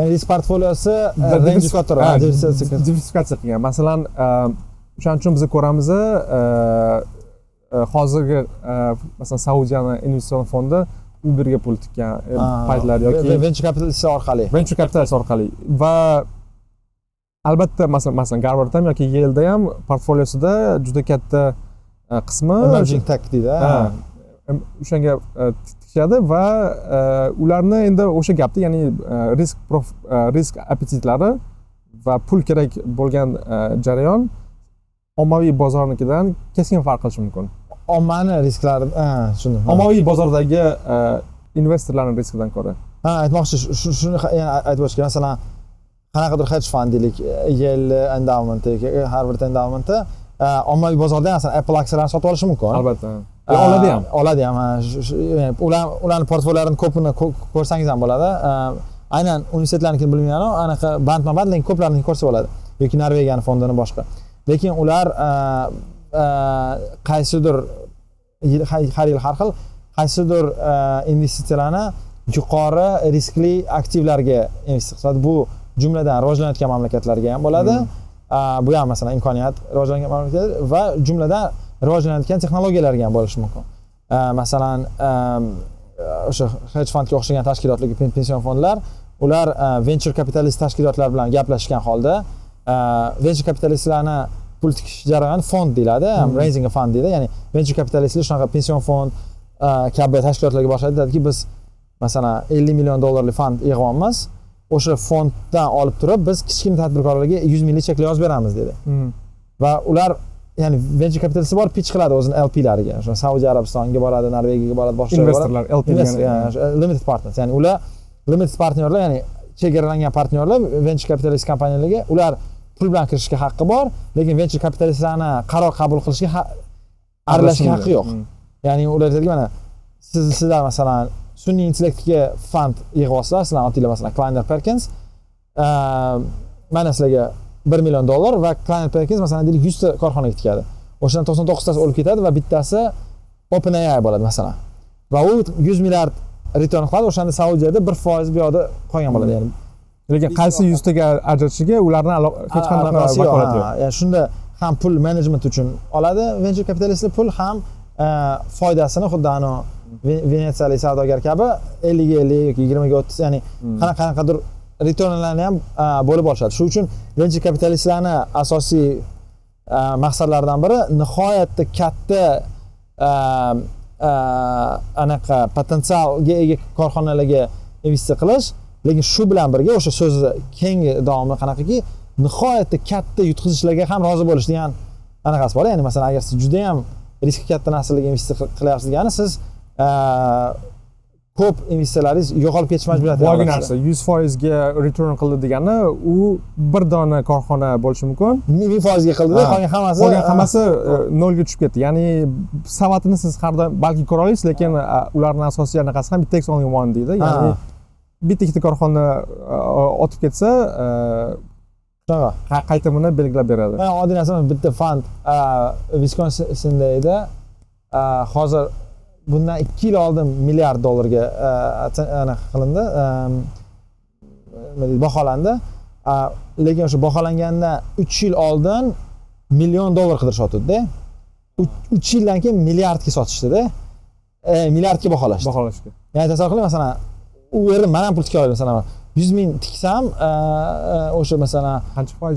Ya'ni risk portfoliosi ha, diversifikatsiya. qilgan. Masalan uh, o'shaning uchun biz ko'ramiz hozirgi uh, masalan saudiyani investitsion fondi uberga pul tikkan uh, Ha, paytlar yoki ve- venture capitalistlar orqali. Venture capitalist orqali. Va albatta masalan masalan garvard ham yoki yelda ham portfoliosida juda katta uh, qismi emerging tech deydi o'shanga uh, tikishadi va ularni endi o'sha gapda ya'ni risk risk appetitlari va pul kerak bo'lgan jarayon ommaviy bozornikidan keskin farq qilishi mumkin ommani risklari tushundim ommaviy bozordagi uh, investorlarni riskidan ko'ra. Ha aytmoqchi shu- shu- shuni yana aytib o'tish kerak masalan qanaqadir hedge fund deylik yale endowmenti harvard endowmenti ommaviy bozorda masalan apple aksiyalarini sotib olishi mumkin. Albatta. Oladi ham. oladi ham ular ularni portfolyolarini ko'pini ko- ko'rsangiz ham bo'ladi. Aynan universitetlarnikini bilmayman anaqa bandma band lekin ko'plarini ko'rsa bo'ladi yoki norvegiyani fondini boshqa. Lekin ular qaysidir har har yil har xil qaysidir eh, investitsiyalarni yuqori riskli aktivlarga investitsiya qiladi. Bu jumladan rivojlanayotgan mamlakatlarga ham bo'ladi. Eh, bu ham masalan imkoniyat rivojlangan mamlakat va jumladan rivojlanayotgan texnologiyalarga ham bo'lishi mumkin. Eh, masalan o'sha hedge fundga o'xshagan tashkilotlar pen- pension fondlar ular venture kapitalist tashkilotlar bilan gaplashgan holda venture kapitalistlarni pul tikish jarayoni fond deyiladi Mhm. raising fund deydi ya'ni venture kapitalistlar shunaqa pension fond kabi tashkilotlarga borishadi aytadiki biz masalan 50 million dollarlik fond yig'yapmiz o'sha fonddan olib turib biz kichkina tadbirkorlarga yuz minglik cheklar yozib beramiz dedi. Hmm. va ular ya'ni venture capitalist bor pitch qiladi o'zini LP'lariga o'sha Saudiya Arabistoniga boradi Norvegiyaga boradi boshqa investorlar LP limited partners. Ya'ni ular limited partnerlar ya'ni chegaralangan partnyorlar venture capitalist kompaniyalarga. Ular pul bilan kirishga haqqi bor lekin venture capitalistlarni qaror qabul qilishga aralashishga haqqi yo'q. Hmm. ya'ni ular aytadiki mana siz sizlar masalan sun'iy intellektga fond yig'yapsizlar sizlarni otinglar masalan Kleiner Perkins mana sizlarga bir million dollar va Kleiner Perkins masalan deylik yuzta korxonaga tikadi o'shadan to'qson to'qqiztasi o'lib ketadi va bittasi OpenAI bo'ladi masalan. Va u yuz milliard return qiladi o'shanda Saudiyada bir foiz bu yoqda qolgan bo'ladi ya'ni lekin qaysi yuztaga ajratishiga ularni hech qanaqa vakolati yo'q. shunda ham pul menejment uchun oladi venture kapitalistlar pul ham e, foydasini xuddi anavi Ve- venetsiyalik savdogar kabi ellikga ellik yoki yigirmaga o'ttiz ya'ni qanaqa qanaqadir returnlarni ham e, bo'lib olishadi. Shuning uchun venture kapitalistlarni asosiy e, maqsadlaridan biri nihoyatda katta anaqa potensialga ega korxonalarga investitsiya qilish lekin shu bilan birga o'sha so'zni keyingi davomi qanaqaki nihoyatda katta yutqizishlarga ham rozi bo'lish degan anaqasi bor. Ya'ni masalan agar siz juda yam riski katta narsalarga investitsiya qil- qilyapsiz degani siz e, ko'p investitsiyalaringiz yo'qolib ketish majburiyati boyagi narsa yuz foizga return qildi degani u bir dona korxona bo'lishi mumkin. Ming foizga qildida qolgan hammasi qolgan hammasi e, nolga tushib ketdi. Ya'ni savatini siz har doim balki ko'ra olasiz lekin e, ularni asosiy anaqasi ham bitta eksonga mon deydi. Ya'ni bitta ikkita korxona e, otib ketsa e, shunaqa qa- qaytamini belgilab beradi. Man oddiy narsa bitta fond. Viskonsinda edi hozir bundan ikki yil oldin milliard dollarga atsa- anaqa qilindi. Nima deydi baholandi. Lekin o'sha baholangandan uch yil oldin million dollar qidirishyotgandida Uch- uch yildan keyin milliardga sotishdida. E, milliardga baholashdi. Baholashga ya'ni tasavvur qiling masalan u yerda man ham pul tika olaman masalan yuz ming tiksam a, a, o'sha masalan qancha foiz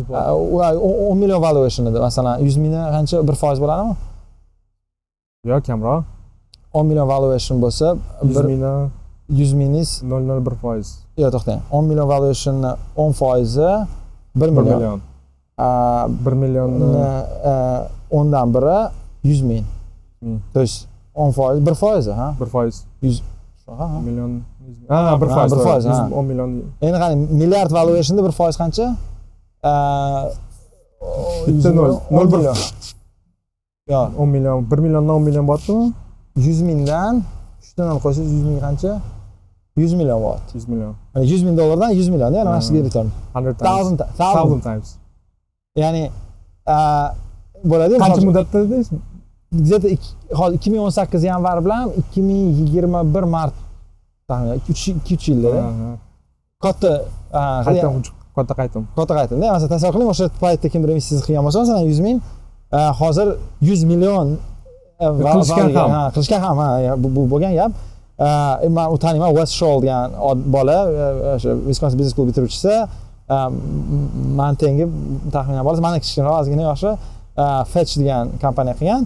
u- u- o'n million valuation edi masalan. Yuz mingni qancha bir foiz bo'ladimi? Yo kamroq. o'n million valuation bo'lsa yuz bir mingni yuz mingingiz nol nol bir foiz. Yo'q to'xtang. o'n million valuationni o'n foizi bir million. bir millionni o'ndan biri yuz ming. То есть o'n foiz bir foizi ha? Bir foiz. Shunaqa, ha? million ha bir foiz bir foiz, Yuz- o'n million endi qarang milliard valuationda bir foiz qancha? Bitta yuz- nol. o'n Nol bir- million. yo'q o'n million. Bir milliondan o'n million bo'lyaptimi yuz mingdan uchdan olib qo'ysangiz yuz ming qancha? Yuz million bo'lyapti yuz million. Yani 100 ming dollardan 100 million mana shuga return. hundred Thousand, thousand. times. Ya'ni bo'ladi. qancha muddatda dedingiz Где-то ik- hozir 2018 yanvar bilan 2021 mart taxminan 2-3 yilda katta katta qaytim katta qaytindi. Masalan, tasavvur qiling, o'sha paytda kimdir investitsiya qilgan bo'lsa, masalan 100 ming, hozir 100 million Qilishgan ham. ha, qilishgan ham, ha, bu bo'lgan gap. Man u taniyman West Shoal degan bola, o'sha Wisconsin Business School bitiruvchisi. A, m- man tengi taxminan bolasi, mana kichkinaroq ozgina yoshi Fetch degan kompaniya qilgan.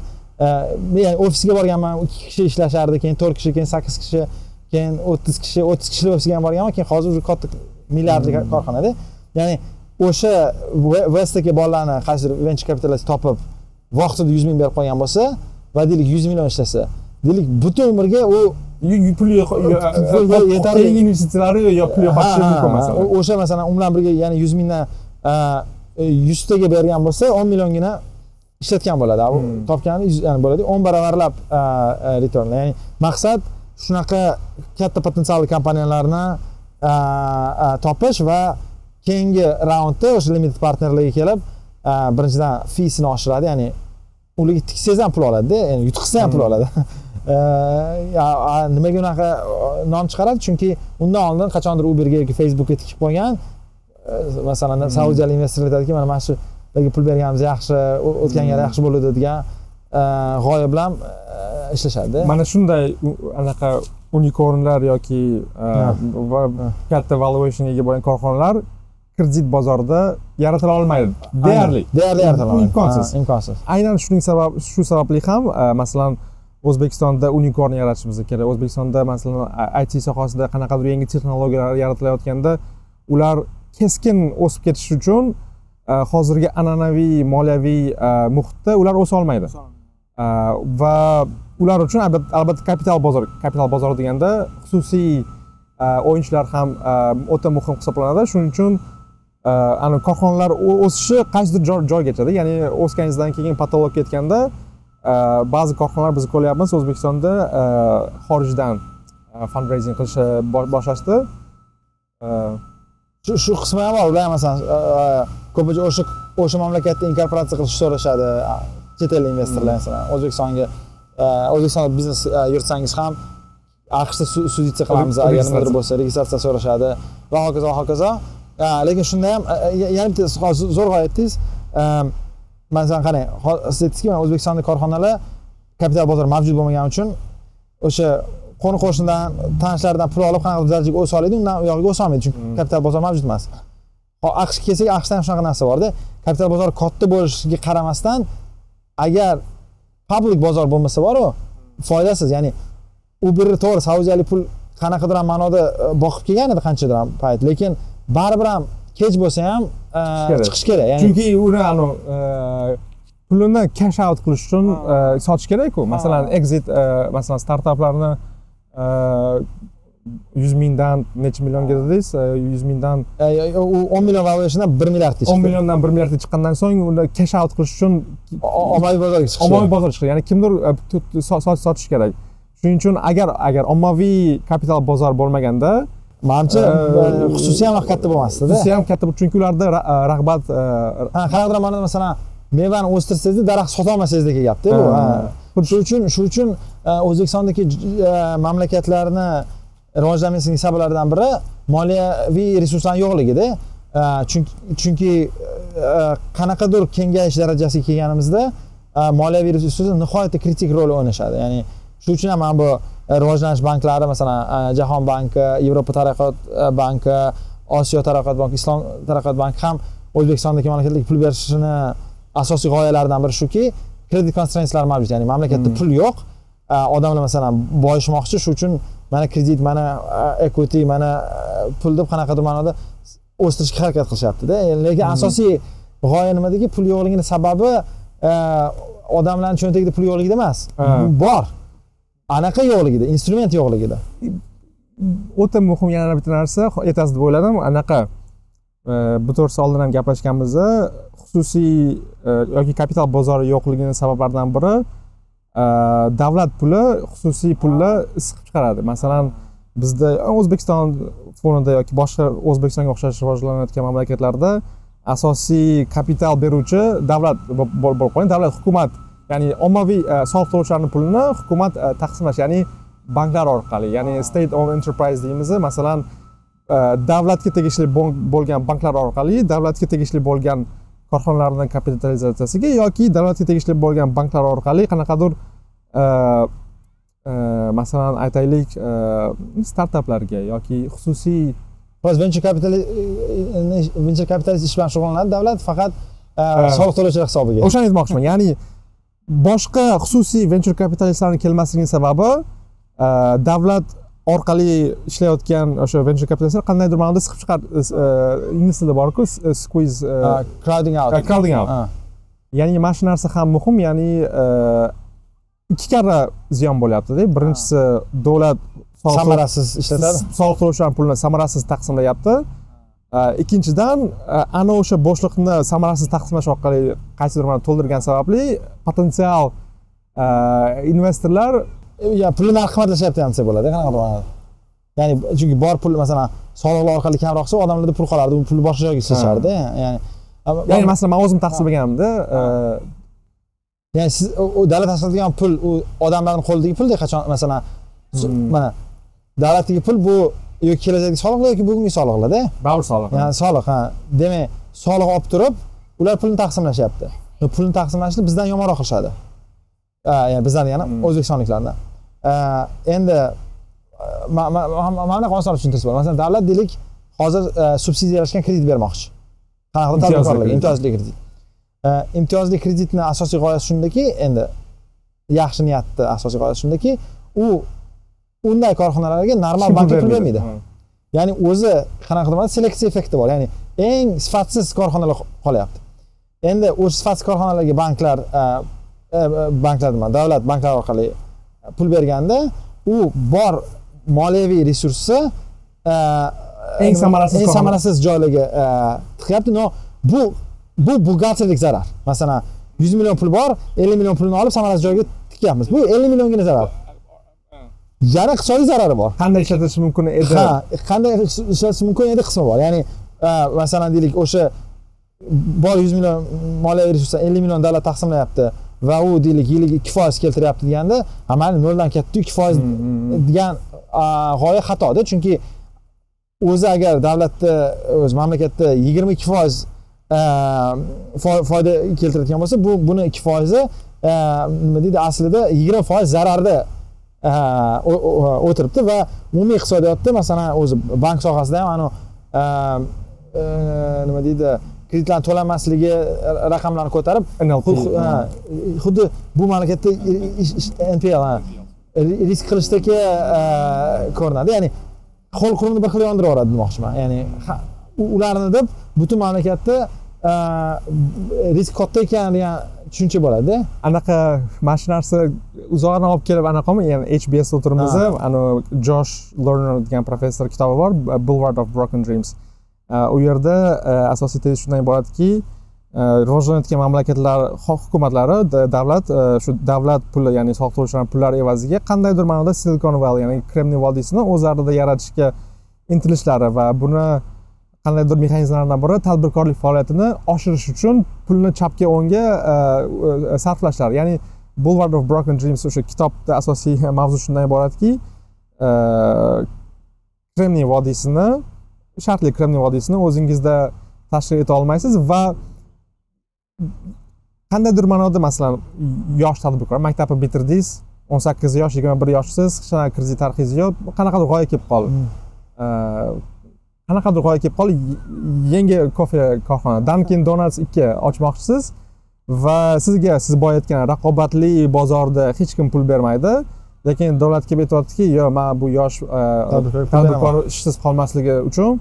Ya'ni ofisga borganman, ikki kishi ishlashardi, keyin to'rt kishi, keyin sakkiz kishi, keyin o'ttiz kishi, o'ttiz kishili ofisga ham borganman, keyin hozir уже katta milliardli Hmm. korxonada. Ya'ni o'sha Westdagi bolalarni qaysidir venture capitalist topib vaqtida 100 ming berib qo'ygan bo'lsa va deylik 100 million ishlasa, deylik butun umrga u pul yetarli. investitsiyalari yo pul yo'qotishi mumkin masalan o'sha masalan u bilan birga yana 100 mingdan a, 100 taga bergan bo'lsa 10 milliongina ishlatgan bo'ladi. Hmm. topgani 100 ya'ni bo'ladi 10 barobarlab a, a, return. Ya'ni maqsad shunaqa katta potensialli kompaniyalarni topish va keyingi raundda o'sha limited partnerlarga kelib birinchidan feesini oshiradi, ya'ni ularga tiksangiz ham pul oladida, ya'ni yutqizsa ham pul Hmm. oladi. A- a- nimaga unaqa nom chiqaradi? Chunki undan oldin qachondir Uberga yoki Facebookga tikib qo'ygan e, masalan Hmm. saudiyalik investorlar aytadiki mana mana shularga pul berganimiz yaxshi o'tgan gal Hmm. yaxshi bo'ladi degan e, g'oya bilan e, ishlashadi. Mana shunday anaqa unicornlar yoki e, va katta valuationga ega bo'lgan korxonalar kredit bozorida yaratila olmaydi. Deyarli. Deyarli yaratolmaydi. imkonsiz Ha, imkonsiz aynan shuning sabab shu sababli ham e, masalan o'zbekistonda unicorn yaratishimiz kerak. O'zbekistonda masalan IT sohasida qanaqadir yangi texnologiyalar yaratilayotganda ular keskin o'sib ketishi uchun e, hozirgi an'anaviy moliyaviy muhitda ular o'sa olmaydi. Va ular uchun albat- albatta kapital bozor kapital bozori deganda xususiy e, o'yinchilar ham e, o'ta muhim hisoblanadi. Shuning uchun e, ana korxonalar o'sishi qaysidir joy- joygachada ya'ni o'sganingizdan keyin patolog ketganda ba'zi korxonalar biz ko'ryapmiz. O'zbekistonda xorijdan fundraising qilishni bo- boshlashdi shu qismi ham bor ular masalan ko'pincha o'sha o'sha mamlakatda inkorporatsiya qilishni so'rashadi. Chet el investorlar masalan o'zbekistonga o'zbekistonda biznes yuritsangiz ham aqshda su- suditsiya qilamiz agar nimadir bo'lsa registratsiya so'rashadi va hokazo va hokazo lekin shunda ham yana bitta zo'rg'a aytdingiz masalan qarang siz aytdingizki mana o'zbekistonda korxonalar kapital bozori mavjud bo'lmagani uchun o'sha qo'ni qo'shnidan tanishlaridan pul olib qanaqadir darajaga o'sa oladi undan u yog'iga o'sa olmaydi chunki kapital bozor mavjud emas aqshga kelsak aqshda ham shunaqa narsa borda kapital bozori katta bo'lishiga qaramasdan agar public bozor bo'lmasa boru foydasiz. Ya'ni u biri to'g'ri saudiyalik pul qanaqadir ham ma'noda e, boqib kelgan edi qanchadir ham payt. Lekin baribir ham kech bo'lsa ham e, chiqish kerak. ya'ni chunki uni e, pulini cash out qilish uchun sotish kerak-ku. Masalan exit masalan startaplarni yuz mingdan necha millionga dedingiz yuz mingdan u 10 million valuationdan 1 milliardga o'n chiqdi milliondan bir milliardga chiqqandan so'ng uni cash out qilish uchun ommaviy bozorga chiqish ommaviy kerak. bozor chiqadi ya'ni kimdir e, sotish kerak. Shuning uchun agar agar ommaviy kapital bozor bo'lmaganda manimcha E, e, xususiy ham katta bo'lmasdida. xususiy ham katta chunki ularda ra- rag'bat ha qanaqadir ma'noda masalan mevani o'stirsangiz daraxt sotolmasangizda gapda bu shuning uchun shuning uchun o'zbekistondagi mamlakatlarni rivojlanmasligining sabablaridan biri moliyaviy resurslarni yo'qligida. Chunki e, qanaqadir kengayish darajasiga kelganimizda e, moliyaviy resurslar nihoyatda kritik rol o'ynashadi. Ya'ni shuning uchun ham mana bu e, rivojlanish banklari masalan jahon banki yevropa taraqqiyot banki osiyo taraqqiyot banki islom taraqqiyot banki ham o'zbekistondagi mamlakatlarga pul berishini asosiy g'oyalaridan biri shuki kredit konstraintslar mavjud. Ya'ni mamlakatda pul yo'q. Odamlar masalan boyishmoqchi shuning uchun mana kredit mana equity mana e, pul deb qanaqadir ma'noda o'stirishga harakat qilishyaptida. E, lekin asosiy g'oya nimadagi pul yo'qligini sababi e, odamlarni cho'ntagida pul yo'qligida emas. Bor. Anaqa yo'qligida instrument yo'qligida. O'ta muhim yana bitta narsa aytasiz deb o'yladim. Anaqa bu to'g'risida oldin ham gaplashganmiz xususiy yoki kapital bozori yo'qligini sabablaridan biri davlat puli xususiy pullar siqib chiqaradi masalan bizda o'zbekiston fonida yoki boshqa o'zbekistonga o'xshash rivojlanayotgan mamlakatlarda asosiy kapital beruvchi davlat bo'lib qolgan davlat hukumat ya'ni ommaviy soliq to'lovchilarni pulini hukumat taqsimlash ya'ni banklar orqali ya'ni state owned enterprise deymiz masalan davlatga tegishli bo'lgan banklar orqali davlatga tegishli bo'lgan korxonalarni kapitalizatsiyasiga yoki davlatga tegishli bo'lgan banklar orqali qanaqadir e, e, masalan aytaylik e, startaplarga yoki xususiy Xo'sh, venture capital venture capitalist ish bilan shug'ullanadi davlat faqat soliq to'lovchilar hisobiga. o'shani aytmoqchiman ya'ni boshqa xususiy venture kapitalistlarni kelmasligining sababi davlat orqali ishlayotgan o'sha venture kapitalistlar qandaydir ma'noda siqib chiqar e, ingliz tilida borku e, squeeze e, Ha, crowding out. Uh, crowding out. Ha. ya'ni mana shu narsa ham muhim ya'ni e, ikki karra ziyon bo'lyaptida birinchisi davlat Samarasiz ishlatadi. soliq to'lovchilarni pulini samarasiz taqsimlayapti E, ikkinchidan e, ana o'sha bo'shliqni samarasiz taqsimlash orqali qaysidir ma'noda to'ldirgani sababli potensial e, investorlar pulni narxi qimmatlashyapti ham desa bo'ladi, ma'noda. Ya'ni chunki bor pul masalan soliqlar orqali kamroq bo'lsa odamlarda pul qolardi, u pulni boshqa joyga ishlashardi. Ya'ni ya'ni masalan man o'zim taqsimlaganimda e, ya'ni siz davlat tashkil pul u odamlarning qo'lidagi puldek qachon masalan Hmm. mana davlatdagi pul bu yoki kelajakdagi soliqlar yoki bugungi soliqlarda baribir soliq ya'ni soliq ha demak soliq olib turib ular pulni taqsimlashyapti pulni taqsimlashni bizdan yomonroq qilishadi Ha, ya'ni bizdan degani Hmm. o'zbekistonliklardan Ha, endi ma- ma- ma- mana bunaqa oson tushuntirsa bo'ladi masalan davlat deylik hozir e, subsidiyalashgan kredit bermoqchi. Qanaqadir tadbirkorlarga imtiyozli kredit. imtiyozli kreditni asosiy g'oyasi shundaki endi yaxshi niyatni asosiy g'oyasi shundaki u unday korxonalarga normal bankka pul bermaydi. ya'ni o'zi qanaqa deyman seleksiya effekti bor. Ya'ni eng sifatsiz korxonalar qolyapti. Endi o'sha sifatsiz korxonalarga banklar banklar deyman davlat banklar orqali pul berganda u bor moliyaviy resursni e, Eng samarasiz eng samarasiz joylarga e, tiqyapti. No bu bu buxgalterlik zarar. Masalan yuz million pul bor ellik million pulni olib samarasiz joyga tikyapmiz bu ellik milliongina zarar? Yana iqtisodiy zarari bor. Qanday ishlatish mumkin edi? Ha qanday ishlatish mumkin edi qismi bor. Ya'ni e, masalan deylik o'sha bor yuz million moliyaviy resursdan ellik million davlat taqsimlayapti va u deylik yiliga ikki foiz keltiryapti deganda ha mayli noldan katta ikki foiz degan a, g'oya xatoda chunki o'zi agar davlatda o'zi mamlakatda yigirma ikki foiz foyda keltirayotgan bo'lsa bu buni ikki foizi nima deydi aslida yigirma foiz zararda o'tiribdi va umumiy iqtisodiyotda masalan o'zi bank sohasida ham anavi a, nima deydi kreditlarni to'lanmasligi raqamlarni ko'tarib xuddi bu mamlakatda NPL risk qilishdagi ko'rinadi. Ya'ni qo'l qo'lini bir xil yondirib yuboradi demoqchiman. Ya'ni ularni deb butun mamlakatda risk katta ekan degan tushuncha bo'ladi. Anaqa mana shu narsa uzoqdan olib kelib anaqami ya'ni hbsda o'tiribmiz Ha. anavi josh lerner degan professor kitobi bor boulevard of broken dreams Э, u yerda э, asosiy tez shundan iboratki э, rivojlanayotgan mamlakatlar hukumatlari davlat e, shu davlat puli ya'ni soliq to'lovchilarni pullari evaziga qandaydir ma'noda silikon valley ya'ni kremniy vodiysini o'zlarida yaratishga intilishlari va buni qandaydir mexanizmlardan biri tadbirkorlik faoliyatini oshirish uchun pulni chapga o'ngga sarflashlari e, e, sarflashlar. Ya'ni boulevard of broken dreams o'sha kitobda asosiy mavzu shundan iboratki kremniy vodiysini shartli kremniy vodiysini o'zingizda tashkil eta olmaysiz va qandaydir ma'noda masalan yosh tadbirkor maktabni bitirdingiz o'n sakkiz yosh yigirma bir yoshsiz hech qanaqa kredit tarixingiz yo'q qanaqadir g'oya kelib qoldi. Uh, qanaqadir g'oya kelib qoldi. Yangi kofe korxona dunkin donuts ikki ochmoqchisiz va sizga siz boya aytgan raqobatli bozorda hech kim pul bermaydi lekin davlat kelib aytyaptiki yo man bu yosh uh, Tadbirkor ishsiz qolmasligi uchun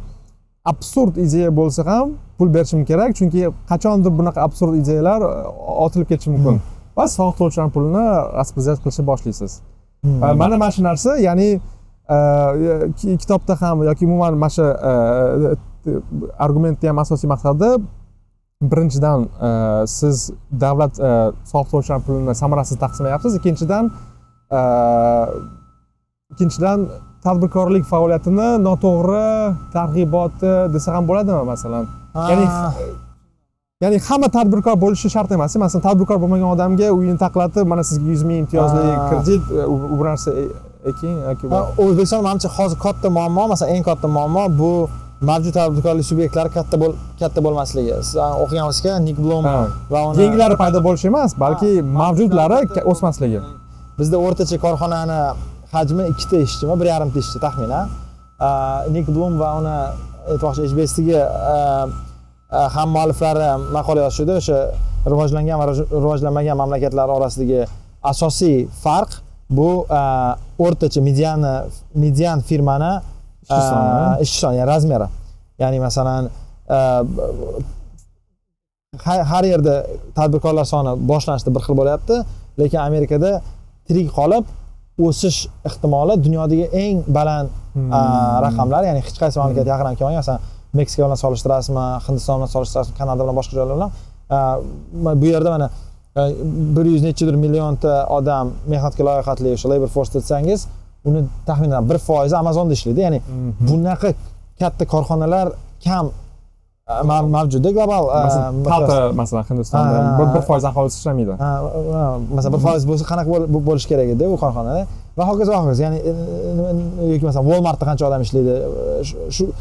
absurd ideya bo'lsa ham pul berishim kerak. Chunki qachondir bunaqa absurd ideyalar uh, otilib ketishi mumkin. Va soliq to'lovchilarni pulini распределять qilishni boshlaysiz. Hmm. Uh, mana mana shu narsa ya'ni ki- kitobda ham yoki umuman mana shu argumentni ham asosiy maqsadi birinchidan siz davlat soliq to'lovchilarni pulini samarasiz taqsimlayapsiz. Ikkinchidan ikkinchidan tadbirkorlik faoliyatini noto'g'ri targ'iboti desa ham bo'ladimi masalan? Ya'ni ya'ni hamma tadbirkor bo'lishi shart emas. Masalan tadbirkor bo'lmagan odamga uyini taqlatib mana sizga yuz ming imtiyozli kredit u u bu narsa e- eking yoki o'zbekiston manimcha hozir katta muammo masalan eng katta muammo bu mavjud tadbirkorlik subyektlari katta bo'l katta bo'lmasligi. Siz o'qigan bo'lsizki nik blum Ha. va yangilari paydo bo'lishi emas balki mavjudlari o'smasligi bizda o'rtacha korxonani hajmi ikkita ishchimi bir yarimta ishchi taxminan nik blum va uni aytmoqchi hbsdagi ham mualliflari maqola yozishuvdi o'sha rivojlangan va rivoj- rivojlanmagan mamlakatlar orasidagi asosiy farq bu o'rtacha mediani median firmani Ishchi soni. ya'ni razmeri ya'ni masalan har yerda tadbirkorlar soni boshlanishida bir xil bo'lyapti lekin amerikada tirik qolib o'sish ehtimoli dunyodagi eng baland a, raqamlar ya'ni hech qaysi mamlakat yaqin kelmagan masalan meksika bilan solishtirasizmi hindiston bilan solishtirasizmi kanada bilan boshqa joylar bilan bu yerda mana bir yuz nechidir millionta odam mehnatga loyihatli o'sha labor force desangiz uni taxminan bir foizi amazonda ishlaydi. Ya'ni bunaqa katta korxonalar kam a, mav- mavjudda global a, masalan miqyos- palta masalan hindistonda bir- foiz aholisi ishlamaydi masalan bir foiz bo'lsa qanaqa bo'lishi kerak edi u korxonada va hokazo va hokazo ya'ni yoki masalan walmartda qancha odam ishlaydi shu-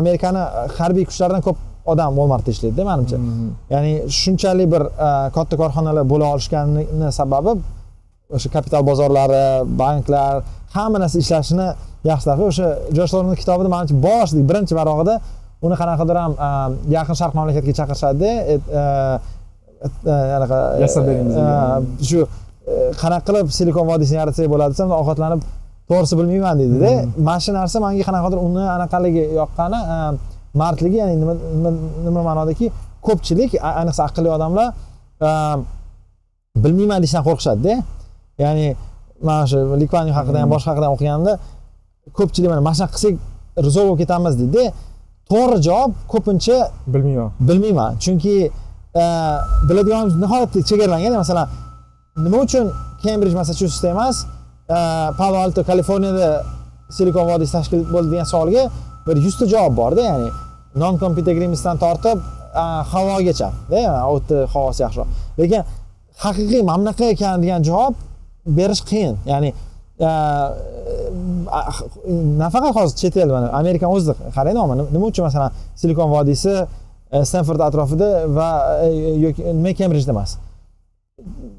amerikani harbiy kuchlaridan ko'p odam walmartda ishlaydida manimcha ya'ni shunchalik bir katta korxonalar bo'la olishganini sababi o'sha kapital bozorlari banklar hamma narsa ishlashini yaxshi tarafi o'sha josh kitobida manimcha boshida birinchi varog'ida uni qanaqadir ham e, yaqin sharq mamlakatiga chaqirishadi. E, e, anaqa Yasab shu qanaqa qilib silikon vodiysini yaratsak bo'ladi desam ovqatlanib to'g'risi bilmayman deydida mana shu narsa manga qanaqadir uni anaqaligi yoqqani mardligi ya'ni nima nima ma'nodaki ko'pchilik ayniqsa aqlli odamlar bilmayman deyishdan qo'rqishadida ya'ni mana shu likvanyu haqida ham boshqa haqida ham o'qiganimda ko'pchilik mana mana shunaqa qilsak rizo bo'lib ketamiz deydi to'g'ri javob ko'pincha bilmayman. bilmayman. Chunki e, biladiganimiz nihoyatda chegaralangan. Masalan nima uchun kembrij massachusetsda emas e, palo alto kaliforniyada silikon vodiysi tashkil bo'ldi degan savolga bir yuzta javob borda. Ya'ni non compete agreementsdan tortib e, havogacha da u yerda havosi yaxshiroq. Lekin haqiqiy mana bunaqa ekan degan javob berish qiyin. Ya'ni nafaqat hozir chet el mana amerikani o'zida qarang nima nima uchun masalan silikon vodiysi e, stenford atrofida va e, yoki nima kembrijda emas?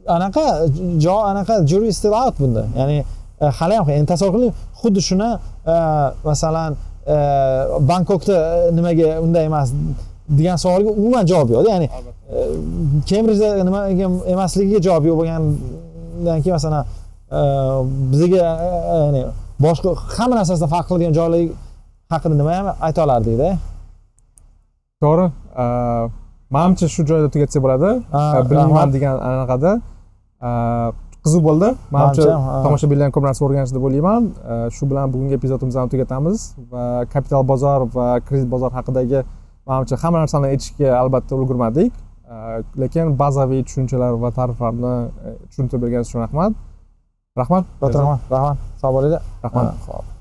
Anaqa jo anaqa jury still out bunda. Ya'ni e, hali ham endi tasavvur qiling xuddi shuni e, masalan e, bangkokda e, nimaga unday emas degan savolga umuman javob yo'qda ya'ni e, kembrijda nimaga emasligiga javob yo'q bo'lgandan keyin masalan e, bizga e, ya'ni boshqa hamma narsasidan farq qiladigan joylar haqida nima ham ayta olardikda? To'g'ri. Э, manimcha shu joyda tugatsak bo'ladi. Bilmayman rahmat. degan anaqada. Qiziq bo'ldi. Manimcha Manimcha ham, ha. tomoshabinlar ham ko'p narsa o'rganishdi deb o'ylayman. Shu bilan bugungi epizodimizni tugatamiz va kapital bozor va kredit bozor haqidagi manimcha hamma narsani aytishga albatta ulgurmadik. Lekin bazaviy tushunchalar va ta'riflarni e, tushuntirib berganingiz uchun rahmat رحمان با رحمان. رحمان سلام علیکم. رحمان. خب.